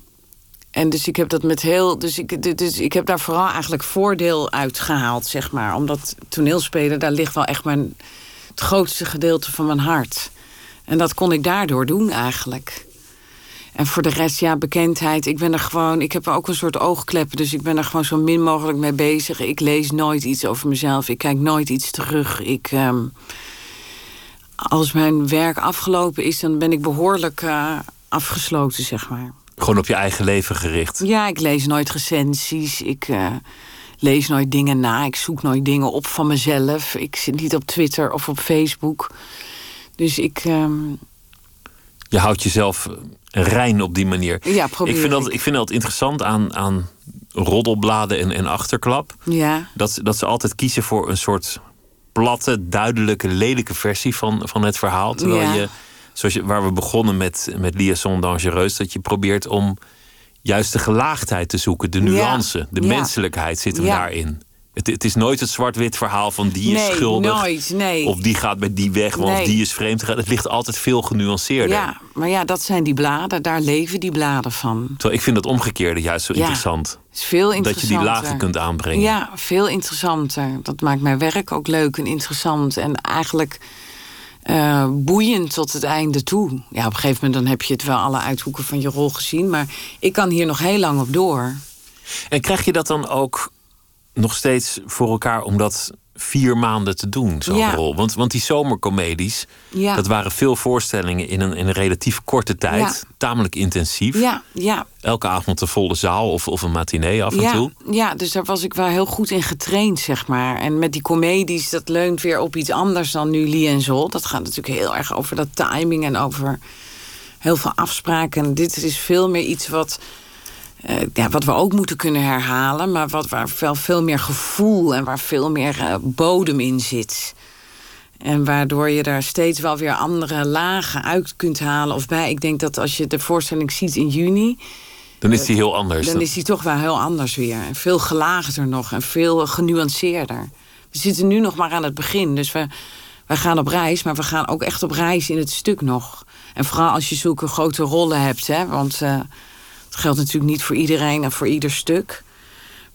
Speaker 4: en dus ik heb dat met heel. Dus ik, dus ik heb daar vooral eigenlijk voordeel uit gehaald, zeg maar. Omdat toneelspelen, daar ligt wel echt mijn, het grootste gedeelte van mijn hart. En dat kon ik daardoor doen eigenlijk. En voor de rest, ja, bekendheid. Ik ben er gewoon. Ik heb ook een soort oogkleppen. Dus ik ben er gewoon zo min mogelijk mee bezig. Ik lees nooit iets over mezelf. Ik kijk nooit iets terug. Ik. Um, als mijn werk afgelopen is, dan ben ik behoorlijk uh, afgesloten, zeg maar.
Speaker 3: Gewoon op je eigen leven gericht.
Speaker 4: Ja, ik lees nooit recensies. Ik uh, lees nooit dingen na. Ik zoek nooit dingen op van mezelf. Ik zit niet op Twitter of op Facebook. Dus ik.
Speaker 3: Je houdt jezelf rein op die manier.
Speaker 4: Ja, probeer
Speaker 3: ik vind dat, ik vind dat interessant aan, aan roddelbladen en, en achterklap.
Speaker 4: Ja.
Speaker 3: Dat, dat ze altijd kiezen voor een soort platte, duidelijke, lelijke versie van, van het verhaal. Terwijl
Speaker 4: ja.
Speaker 3: je zoals je, waar we begonnen met, met Liaison Dangereus, dat je probeert om juist de gelaagdheid te zoeken, de nuance,
Speaker 4: ja.
Speaker 3: de menselijkheid zit hem
Speaker 4: ja.
Speaker 3: daarin. Het, het is nooit het zwart-wit verhaal van die is
Speaker 4: nee,
Speaker 3: schuldig.
Speaker 4: nooit, nee.
Speaker 3: Of die gaat met die weg, want
Speaker 4: Nee.
Speaker 3: die is vreemd. Het ligt altijd veel genuanceerder.
Speaker 4: Ja, maar ja, dat zijn die bladen. Daar leven die bladen van.
Speaker 3: Terwijl ik vind dat omgekeerde juist zo
Speaker 4: Ja.
Speaker 3: interessant.
Speaker 4: Is veel
Speaker 3: Dat je
Speaker 4: interessanter.
Speaker 3: die lagen kunt aanbrengen.
Speaker 4: Ja, veel interessanter. Dat maakt mijn werk ook leuk en interessant. En eigenlijk eh, boeiend tot het einde toe. Ja, op een gegeven moment dan heb je het wel alle uithoeken van je rol gezien. Maar ik kan hier nog heel lang op door.
Speaker 3: En krijg je dat dan ook nog steeds voor elkaar om dat vier maanden te doen, zo'n
Speaker 4: Ja.
Speaker 3: rol? Want, want die zomercomedies,
Speaker 4: Ja.
Speaker 3: dat waren veel voorstellingen in een, in een relatief korte tijd.
Speaker 4: Ja.
Speaker 3: Tamelijk intensief.
Speaker 4: Ja, ja,
Speaker 3: Elke avond een volle zaal of, of een matinee af en toe.
Speaker 4: ja, dus daar was ik wel heel goed in getraind, zeg maar. En met die comedies, dat leunt weer op iets anders dan nu Lie en Zol. Dat gaat natuurlijk heel erg over dat timing en over heel veel afspraken. En dit is veel meer iets wat, eh, ja, wat we ook moeten kunnen herhalen... maar wat, waar wel veel meer gevoel en waar veel meer eh, bodem in zit... En waardoor je daar steeds wel weer andere lagen uit kunt halen of bij. Ik denk dat als je de voorstelling ziet in juni,
Speaker 3: Dan is die heel anders.
Speaker 4: dan is die toch wel heel anders weer. En veel gelaagder nog en veel genuanceerder. We zitten nu nog maar aan het begin. Dus we, we gaan op reis, maar we gaan ook echt op reis in het stuk nog. En vooral als je zulke grote rollen hebt. Hè, want eh, het geldt natuurlijk niet voor iedereen en voor ieder stuk.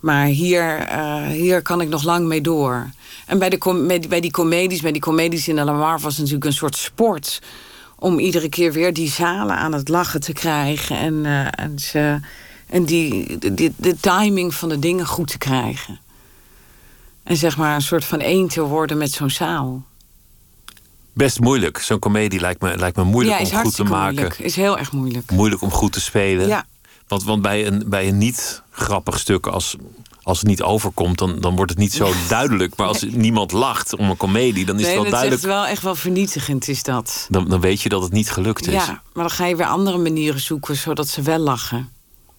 Speaker 4: Maar hier, eh, hier kan ik nog lang mee door. En bij, de bij die- bij die comedies, bij die comedies in de Lamar was het natuurlijk een soort sport. Om iedere keer weer die zalen aan het lachen te krijgen. En, eh, en, ze, en die, de, de, timing van de dingen goed te krijgen. En zeg maar een soort van één te worden met zo'n zaal.
Speaker 3: Best moeilijk. Zo'n comedie lijkt me, lijkt me moeilijk
Speaker 4: ja,
Speaker 3: om goed te maken.
Speaker 4: moeilijk. Is heel erg moeilijk.
Speaker 3: Moeilijk om goed te spelen.
Speaker 4: Ja.
Speaker 3: Want, want bij een, bij een niet grappig stuk, als, als het niet overkomt, dan, dan wordt het niet zo duidelijk. Maar als niemand lacht om een komedie, dan is
Speaker 4: nee,
Speaker 3: het wel
Speaker 4: dat is echt
Speaker 3: duidelijk.
Speaker 4: wel echt wel vernietigend, is dat.
Speaker 3: Dan, dan weet je dat het niet gelukt is.
Speaker 4: Ja, maar dan ga je weer andere manieren zoeken zodat ze wel lachen.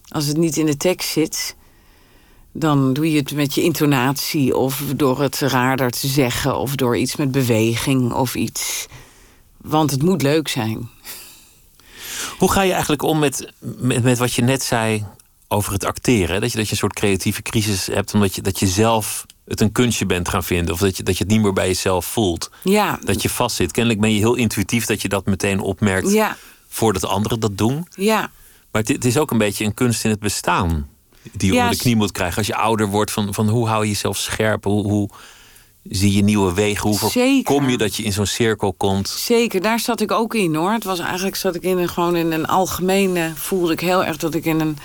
Speaker 4: Als het niet in de tekst zit, dan doe je het met je intonatie of door het raarder te zeggen of door iets met beweging of iets. Want het moet leuk zijn.
Speaker 3: Hoe ga je eigenlijk om met, met, met wat je net zei over het acteren? Dat je, dat je een soort creatieve crisis hebt omdat je, dat je zelf het een kunstje bent gaan vinden. Of dat je, dat je het niet meer bij jezelf voelt.
Speaker 4: Ja,
Speaker 3: Dat je vastzit. Kennelijk ben je heel intuïtief dat je dat meteen opmerkt
Speaker 4: ja,
Speaker 3: voordat anderen dat doen.
Speaker 4: ja.
Speaker 3: Maar het, het is ook een beetje een kunst in het bestaan. Die je
Speaker 4: Ja,
Speaker 3: onder de knie moet krijgen. Als je ouder wordt, van, van hoe hou je jezelf scherp? Hoe, hoe zie je nieuwe wegen? Hoe
Speaker 4: Zeker.
Speaker 3: voorkom je dat je in zo'n cirkel komt?
Speaker 4: Zeker, daar zat ik ook in hoor. Het was eigenlijk zat ik in een, gewoon in een algemene. voelde ik heel erg dat ik in een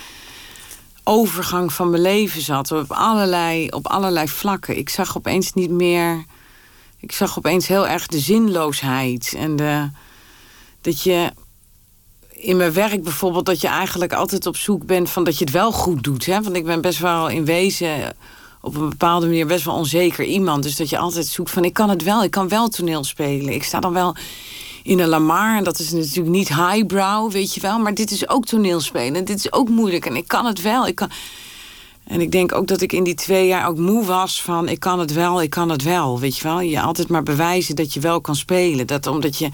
Speaker 4: overgang van mijn leven zat. Op allerlei, op allerlei vlakken. Ik zag opeens niet meer. Ik zag opeens heel erg de zinloosheid. En de, dat je in mijn werk bijvoorbeeld, dat je eigenlijk altijd op zoek bent van dat je het wel goed doet. Hè? Want ik ben best wel in wezen op een bepaalde manier best wel onzeker iemand. Dus dat je altijd zoekt van ik kan het wel, ik kan wel toneel spelen. Ik sta dan wel in een Lamar en dat is natuurlijk niet highbrow, weet je wel. Maar dit is ook toneelspelen en dit is ook moeilijk en ik kan het wel. Ik kan... En ik denk ook dat ik in die twee jaar ook moe was van ik kan het wel, ik kan het wel. Weet je wel, je altijd maar bewijzen dat je wel kan spelen. Dat omdat je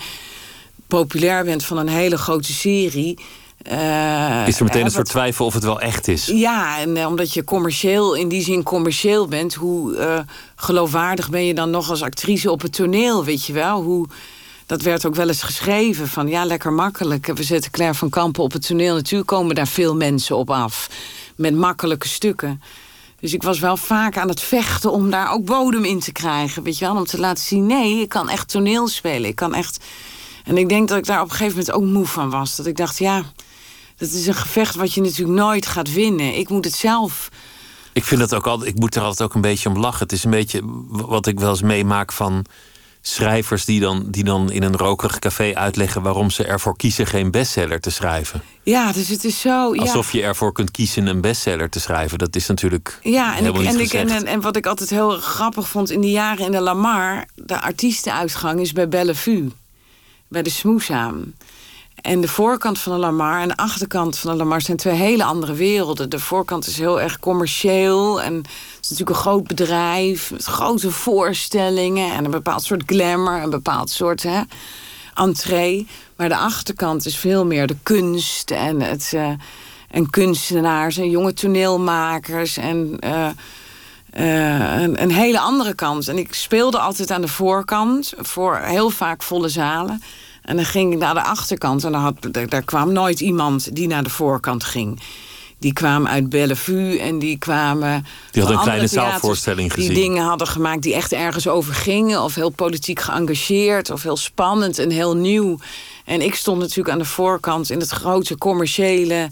Speaker 4: populair bent van een hele grote serie. Eh,
Speaker 3: Is er meteen een soort twijfel of het wel echt is?
Speaker 4: ja, en eh, omdat je commercieel, in die zin commercieel bent, hoe eh, geloofwaardig ben je dan nog als actrice op het toneel, weet je wel? Hoe, dat werd ook wel eens geschreven van ja, lekker makkelijk. We zetten Claire van Kampen op het toneel. Natuurlijk komen daar veel mensen op af met makkelijke stukken. Dus ik was wel vaak aan het vechten om daar ook bodem in te krijgen, weet je wel? Om te laten zien, nee, ik kan echt toneel spelen. Ik kan echt. En ik denk dat ik daar op een gegeven moment ook moe van was. Dat ik dacht, ja, dat is een gevecht wat je natuurlijk nooit gaat winnen. Ik moet het zelf.
Speaker 3: Ik vind dat ook altijd, ik moet er altijd ook een beetje om lachen. Het is een beetje wat ik wel eens meemaak van schrijvers die dan, die dan in een rokerig café uitleggen waarom ze ervoor kiezen geen bestseller te schrijven.
Speaker 4: Ja, dus het is zo. Ja.
Speaker 3: Alsof je ervoor kunt kiezen een bestseller te schrijven. Dat is natuurlijk
Speaker 4: Ja, en, ik, en, ik, en, en wat ik altijd heel grappig vond in die jaren in de Lamar, de artiestenuitgang is bij Bellevue, bij de Smoesaam. En de voorkant van de Lamar en de achterkant van de Lamar zijn twee hele andere werelden. De voorkant is heel erg commercieel en het is natuurlijk een groot bedrijf met grote voorstellingen en een bepaald soort glamour, een bepaald soort hè, entree. Maar de achterkant is veel meer de kunst en het. eh, en kunstenaars en jonge toneelmakers en, eh, eh, een, een hele andere kant. En ik speelde altijd aan de voorkant voor heel vaak volle zalen. En dan ging ik naar de achterkant en daar, had, daar, daar kwam nooit iemand die naar de voorkant ging. Die kwamen uit Bellevue en die kwamen.
Speaker 3: Die hadden een kleine zaalvoorstelling gezien.
Speaker 4: Die dingen hadden gemaakt die echt ergens over gingen. Of heel politiek geëngageerd. Of heel spannend en heel nieuw. En ik stond natuurlijk aan de voorkant in het grote commerciële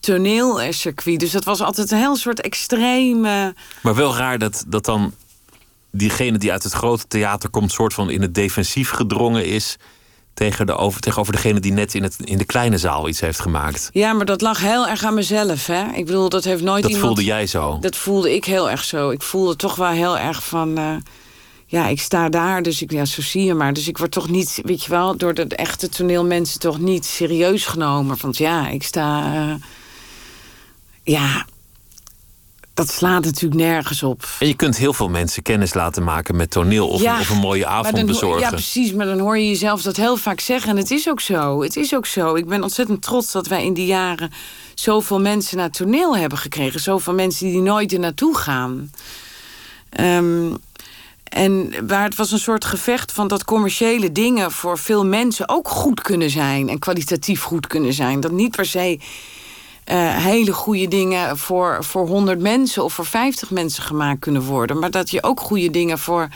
Speaker 4: toneelcircuit. Dus dat was altijd een heel soort extreme.
Speaker 3: Maar wel raar dat, dat dan diegene die uit het grote theater komt, soort van in het defensief gedrongen is. Tegen de over, tegenover degene die net in, het, in de kleine zaal iets heeft gemaakt.
Speaker 4: Ja, maar dat lag heel erg aan mezelf. Hè? Ik bedoel, dat heeft nooit
Speaker 3: Dat
Speaker 4: iemand...
Speaker 3: voelde jij zo.
Speaker 4: Dat voelde ik heel erg zo. Ik voelde toch wel heel erg van... eh, ja, ik sta daar, dus ik, ja, zo zie je maar. Dus ik word toch niet, weet je wel, door de echte toneelmensen toch niet serieus genomen. Want ja, ik sta... eh, ja, dat slaat natuurlijk nergens op.
Speaker 3: En je kunt heel veel mensen kennis laten maken met toneel of,
Speaker 4: Ja,
Speaker 3: een, of een mooie avond
Speaker 4: dan
Speaker 3: bezorgen.
Speaker 4: Ja, precies. Maar dan hoor je jezelf dat heel vaak zeggen. En het is ook zo. Het is ook zo. Ik ben ontzettend trots dat wij in die jaren zoveel mensen naar toneel hebben gekregen. Zoveel mensen die nooit er naartoe gaan. Ehm, en waar het was een soort gevecht van dat commerciële dingen voor veel mensen ook goed kunnen zijn. En kwalitatief goed kunnen zijn. Dat niet per se eh, hele goede dingen voor, voor 100 mensen of voor 50 mensen gemaakt kunnen worden. Maar dat je ook goede dingen voor.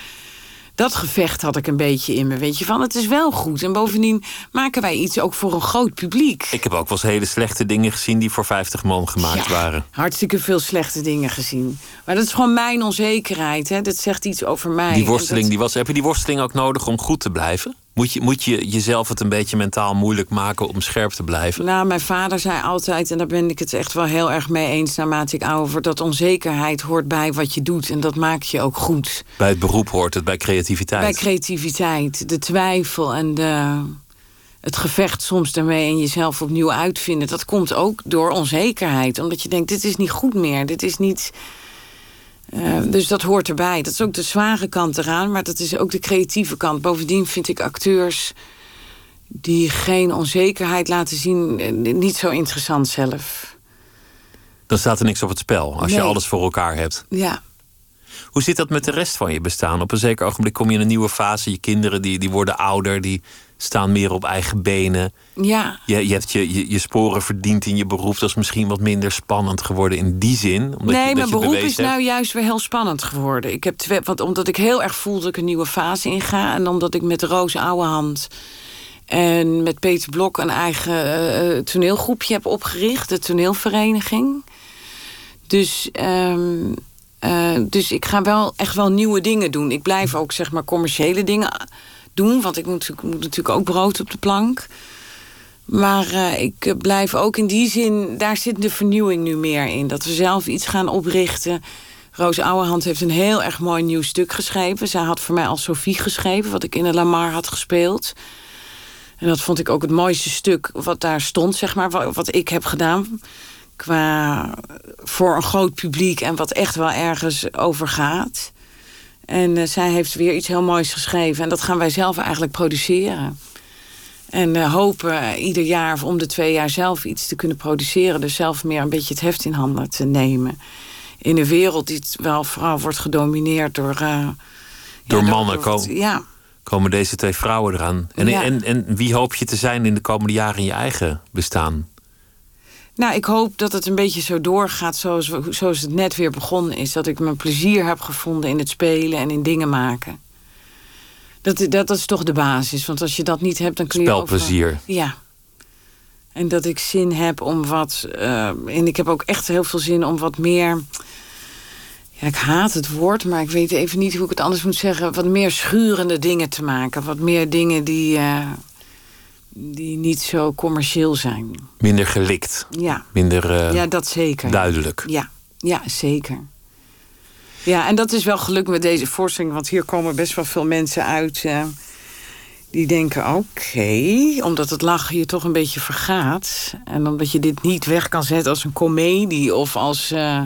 Speaker 4: Dat gevecht had ik een beetje in me. Weet je van, het is wel goed. En bovendien maken wij iets ook voor een groot publiek.
Speaker 3: Ik heb ook wel eens hele slechte dingen gezien die voor 50 man gemaakt
Speaker 4: Ja,
Speaker 3: waren.
Speaker 4: Hartstikke veel slechte dingen gezien. Maar dat is gewoon mijn onzekerheid. Hè? Dat zegt iets over mij.
Speaker 3: Die worsteling,
Speaker 4: dat-
Speaker 3: die was, heb je die worsteling ook nodig om goed te blijven? Moet je, moet je jezelf het een beetje mentaal moeilijk maken om scherp te blijven?
Speaker 4: Nou, mijn vader zei altijd, en daar ben ik het echt wel heel erg mee eens naarmate ik ouder word, dat onzekerheid hoort bij wat je doet. En dat maakt je ook goed.
Speaker 3: Bij het beroep hoort het, bij creativiteit.
Speaker 4: Bij creativiteit, de twijfel en de, het gevecht soms daarmee en jezelf opnieuw uitvinden. Dat komt ook door onzekerheid. Omdat je denkt, dit is niet goed meer. Dit is niet... Eh, dus dat hoort erbij. Dat is ook de zware kant eraan, maar dat is ook de creatieve kant. Bovendien vind ik acteurs die geen onzekerheid laten zien eh, niet zo interessant zelf.
Speaker 3: Dan staat er niks op het spel als je alles voor elkaar hebt.
Speaker 4: Ja.
Speaker 3: Hoe zit dat met de rest van je bestaan? Op een zeker ogenblik kom je in een nieuwe fase. Je kinderen die, die worden ouder, die staan meer op eigen benen.
Speaker 4: Ja.
Speaker 3: Je, je hebt je, je, je sporen verdiend in je beroep. Dat is misschien wat minder spannend geworden in die zin. Omdat
Speaker 4: nee,
Speaker 3: je,
Speaker 4: mijn beroep is
Speaker 3: hebt.
Speaker 4: nou juist weer heel spannend geworden. Ik heb twee, want omdat ik heel erg voel dat ik een nieuwe fase inga. En omdat ik met Roos Ouwehand en met Peter Blok een eigen eh, eh, toneelgroepje heb opgericht. De toneelvereniging. Dus, ehm, eh, dus ik ga wel echt wel nieuwe dingen doen. Ik blijf ook zeg maar commerciële dingen doen. Want ik moet, moet natuurlijk ook brood op de plank. Maar eh, ik blijf ook in die zin, daar zit de vernieuwing nu meer in. Dat we zelf iets gaan oprichten. Roos Ouwehand heeft een heel erg mooi nieuw stuk geschreven. Zij had voor mij al Sophie geschreven, wat ik in de Lamar had gespeeld. En dat vond ik ook het mooiste stuk wat daar stond, zeg maar, wat, wat ik heb gedaan. Qua voor een groot publiek en wat echt wel ergens over gaat. En eh, zij heeft weer iets heel moois geschreven. En dat gaan wij zelf eigenlijk produceren. En eh, hopen eh, ieder jaar of om de twee jaar zelf iets te kunnen produceren. Dus zelf meer een beetje het heft in handen te nemen. In een wereld die wel vooral wordt gedomineerd door... eh,
Speaker 3: Door
Speaker 4: ja,
Speaker 3: mannen
Speaker 4: door-
Speaker 3: komen.
Speaker 4: Ja,
Speaker 3: Komen deze twee vrouwen eraan? En,
Speaker 4: Ja.
Speaker 3: en, en wie hoop je te zijn in de komende jaren in je eigen bestaan?
Speaker 4: Nou, ik hoop dat het een beetje zo doorgaat zoals, het net weer begonnen is. Dat ik mijn plezier heb gevonden in het spelen en in dingen maken. Dat, dat, dat is toch de basis. Want als je dat niet hebt, dan kun je... over-
Speaker 3: Spelplezier.
Speaker 4: Ja. En dat ik zin heb om wat... eh, en ik heb ook echt heel veel zin om wat meer... Ja, ik haat het woord, maar ik weet even niet hoe ik het anders moet zeggen. Wat meer schurende dingen te maken. Wat meer dingen die, eh, die niet zo commercieel zijn.
Speaker 3: Minder gelikt.
Speaker 4: Ja.
Speaker 3: Minder eh,
Speaker 4: Ja, dat zeker.
Speaker 3: duidelijk.
Speaker 4: Ja, ja, zeker. Ja, en dat is wel gelukt met deze voorstelling, want hier komen best wel veel mensen uit eh, die denken: oké, omdat het lachen je toch een beetje vergaat. En omdat je dit niet weg kan zetten als een komedie of als. eh,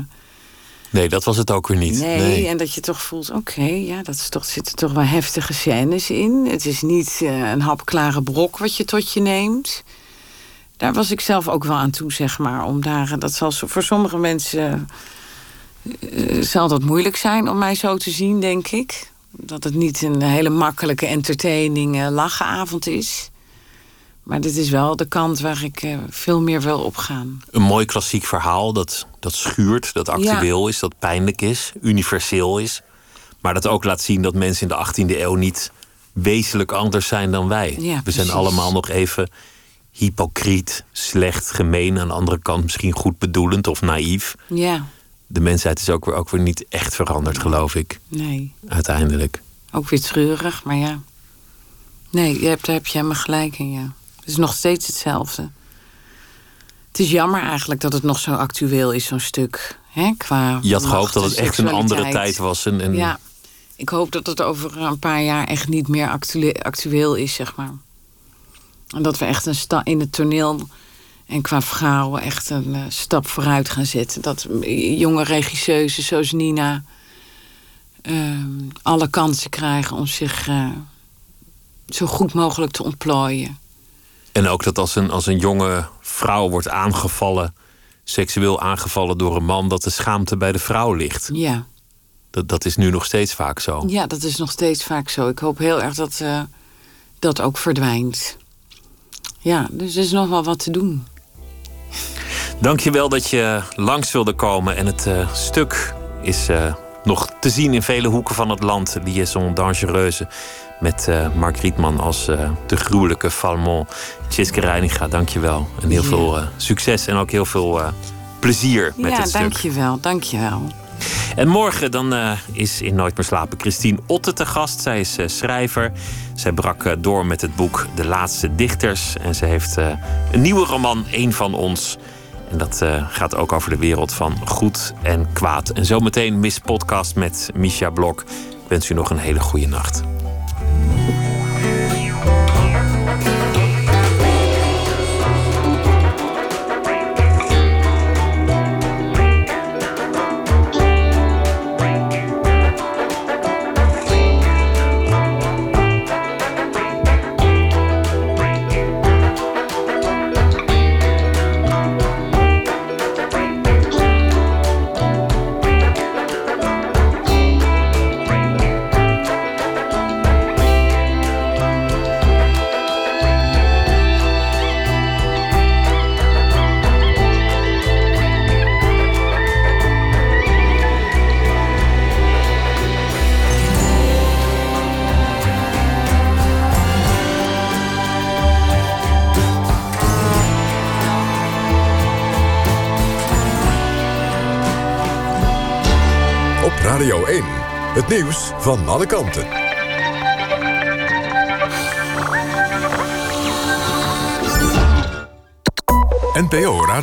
Speaker 3: Nee, dat was het ook weer niet.
Speaker 4: nee, en dat je toch voelt: oké, ja, dat is toch, zitten toch wel heftige scènes in. Het is niet eh, een hapklare brok wat je tot je neemt. Daar was ik zelf ook wel aan toe, zeg maar. Om daar, dat zal voor sommige mensen eh, zal dat moeilijk zijn om mij zo te zien, denk ik. Dat het niet een hele makkelijke entertaining uh, lachenavond is. Maar dit is wel de kant waar ik uh, veel meer wil opgaan.
Speaker 3: Een mooi klassiek verhaal dat, dat schuurt, dat actueel is, dat pijnlijk is, universeel is. Maar dat ook laat zien dat mensen in de 18e eeuw niet wezenlijk anders zijn dan wij.
Speaker 4: Ja,
Speaker 3: We zijn allemaal nog even hypocriet, slecht, gemeen. Aan de andere kant misschien goed bedoelend of naïef.
Speaker 4: Ja.
Speaker 3: De mensheid is ook weer, ook weer niet echt veranderd, geloof ik.
Speaker 4: Nee.
Speaker 3: Uiteindelijk.
Speaker 4: Ook weer treurig, maar ja. Nee, daar heb je helemaal gelijk in, ja. Het is nog steeds hetzelfde. Het is jammer eigenlijk dat het nog zo actueel is, zo'n stuk. Hè, qua
Speaker 3: je had gehoopt dat het echt een andere tijd was. En, en
Speaker 4: Ja, ik hoop dat het over een paar jaar echt niet meer actu- actueel is, zeg maar. En dat we echt een sta in het toneel en qua vrouwen echt een eh, stap vooruit gaan zetten. Dat jonge regisseuses zoals Nina ehm, alle kansen krijgen om zich eh, zo goed mogelijk te ontplooien.
Speaker 3: En ook dat als een, als een jonge vrouw wordt aangevallen, seksueel aangevallen door een man, dat de schaamte bij de vrouw ligt.
Speaker 4: Ja.
Speaker 3: Dat, dat is nu nog steeds vaak zo.
Speaker 4: ja, dat is nog steeds vaak zo. Ik hoop heel erg dat eh, dat ook verdwijnt. Ja, dus er is nog wel wat te doen.
Speaker 3: Dankjewel dat je langs wilde komen. En het eh, stuk is eh, nog te zien in vele hoeken van het land. Liaison Dangereuse. Met eh Mark Rietman als eh, de gruwelijke Falmont. Tjitske Reininga, dankjewel. En heel
Speaker 4: Ja.
Speaker 3: veel eh, succes en ook heel veel plezier met
Speaker 4: ja,
Speaker 3: het stuk.
Speaker 4: dankjewel, dankjewel.
Speaker 3: En morgen dan is in Nooit meer slapen Christine Otte te gast. Zij is schrijver. Zij brak door met het boek De Laatste Dichters. En ze heeft een nieuwe roman, Eén van ons. En dat gaat ook over de wereld van goed en kwaad. En zometeen Miss Podcast met Misha Blok. Ik wens u nog een hele goede nacht.
Speaker 5: Het nieuws van alle kanten. NPO Radio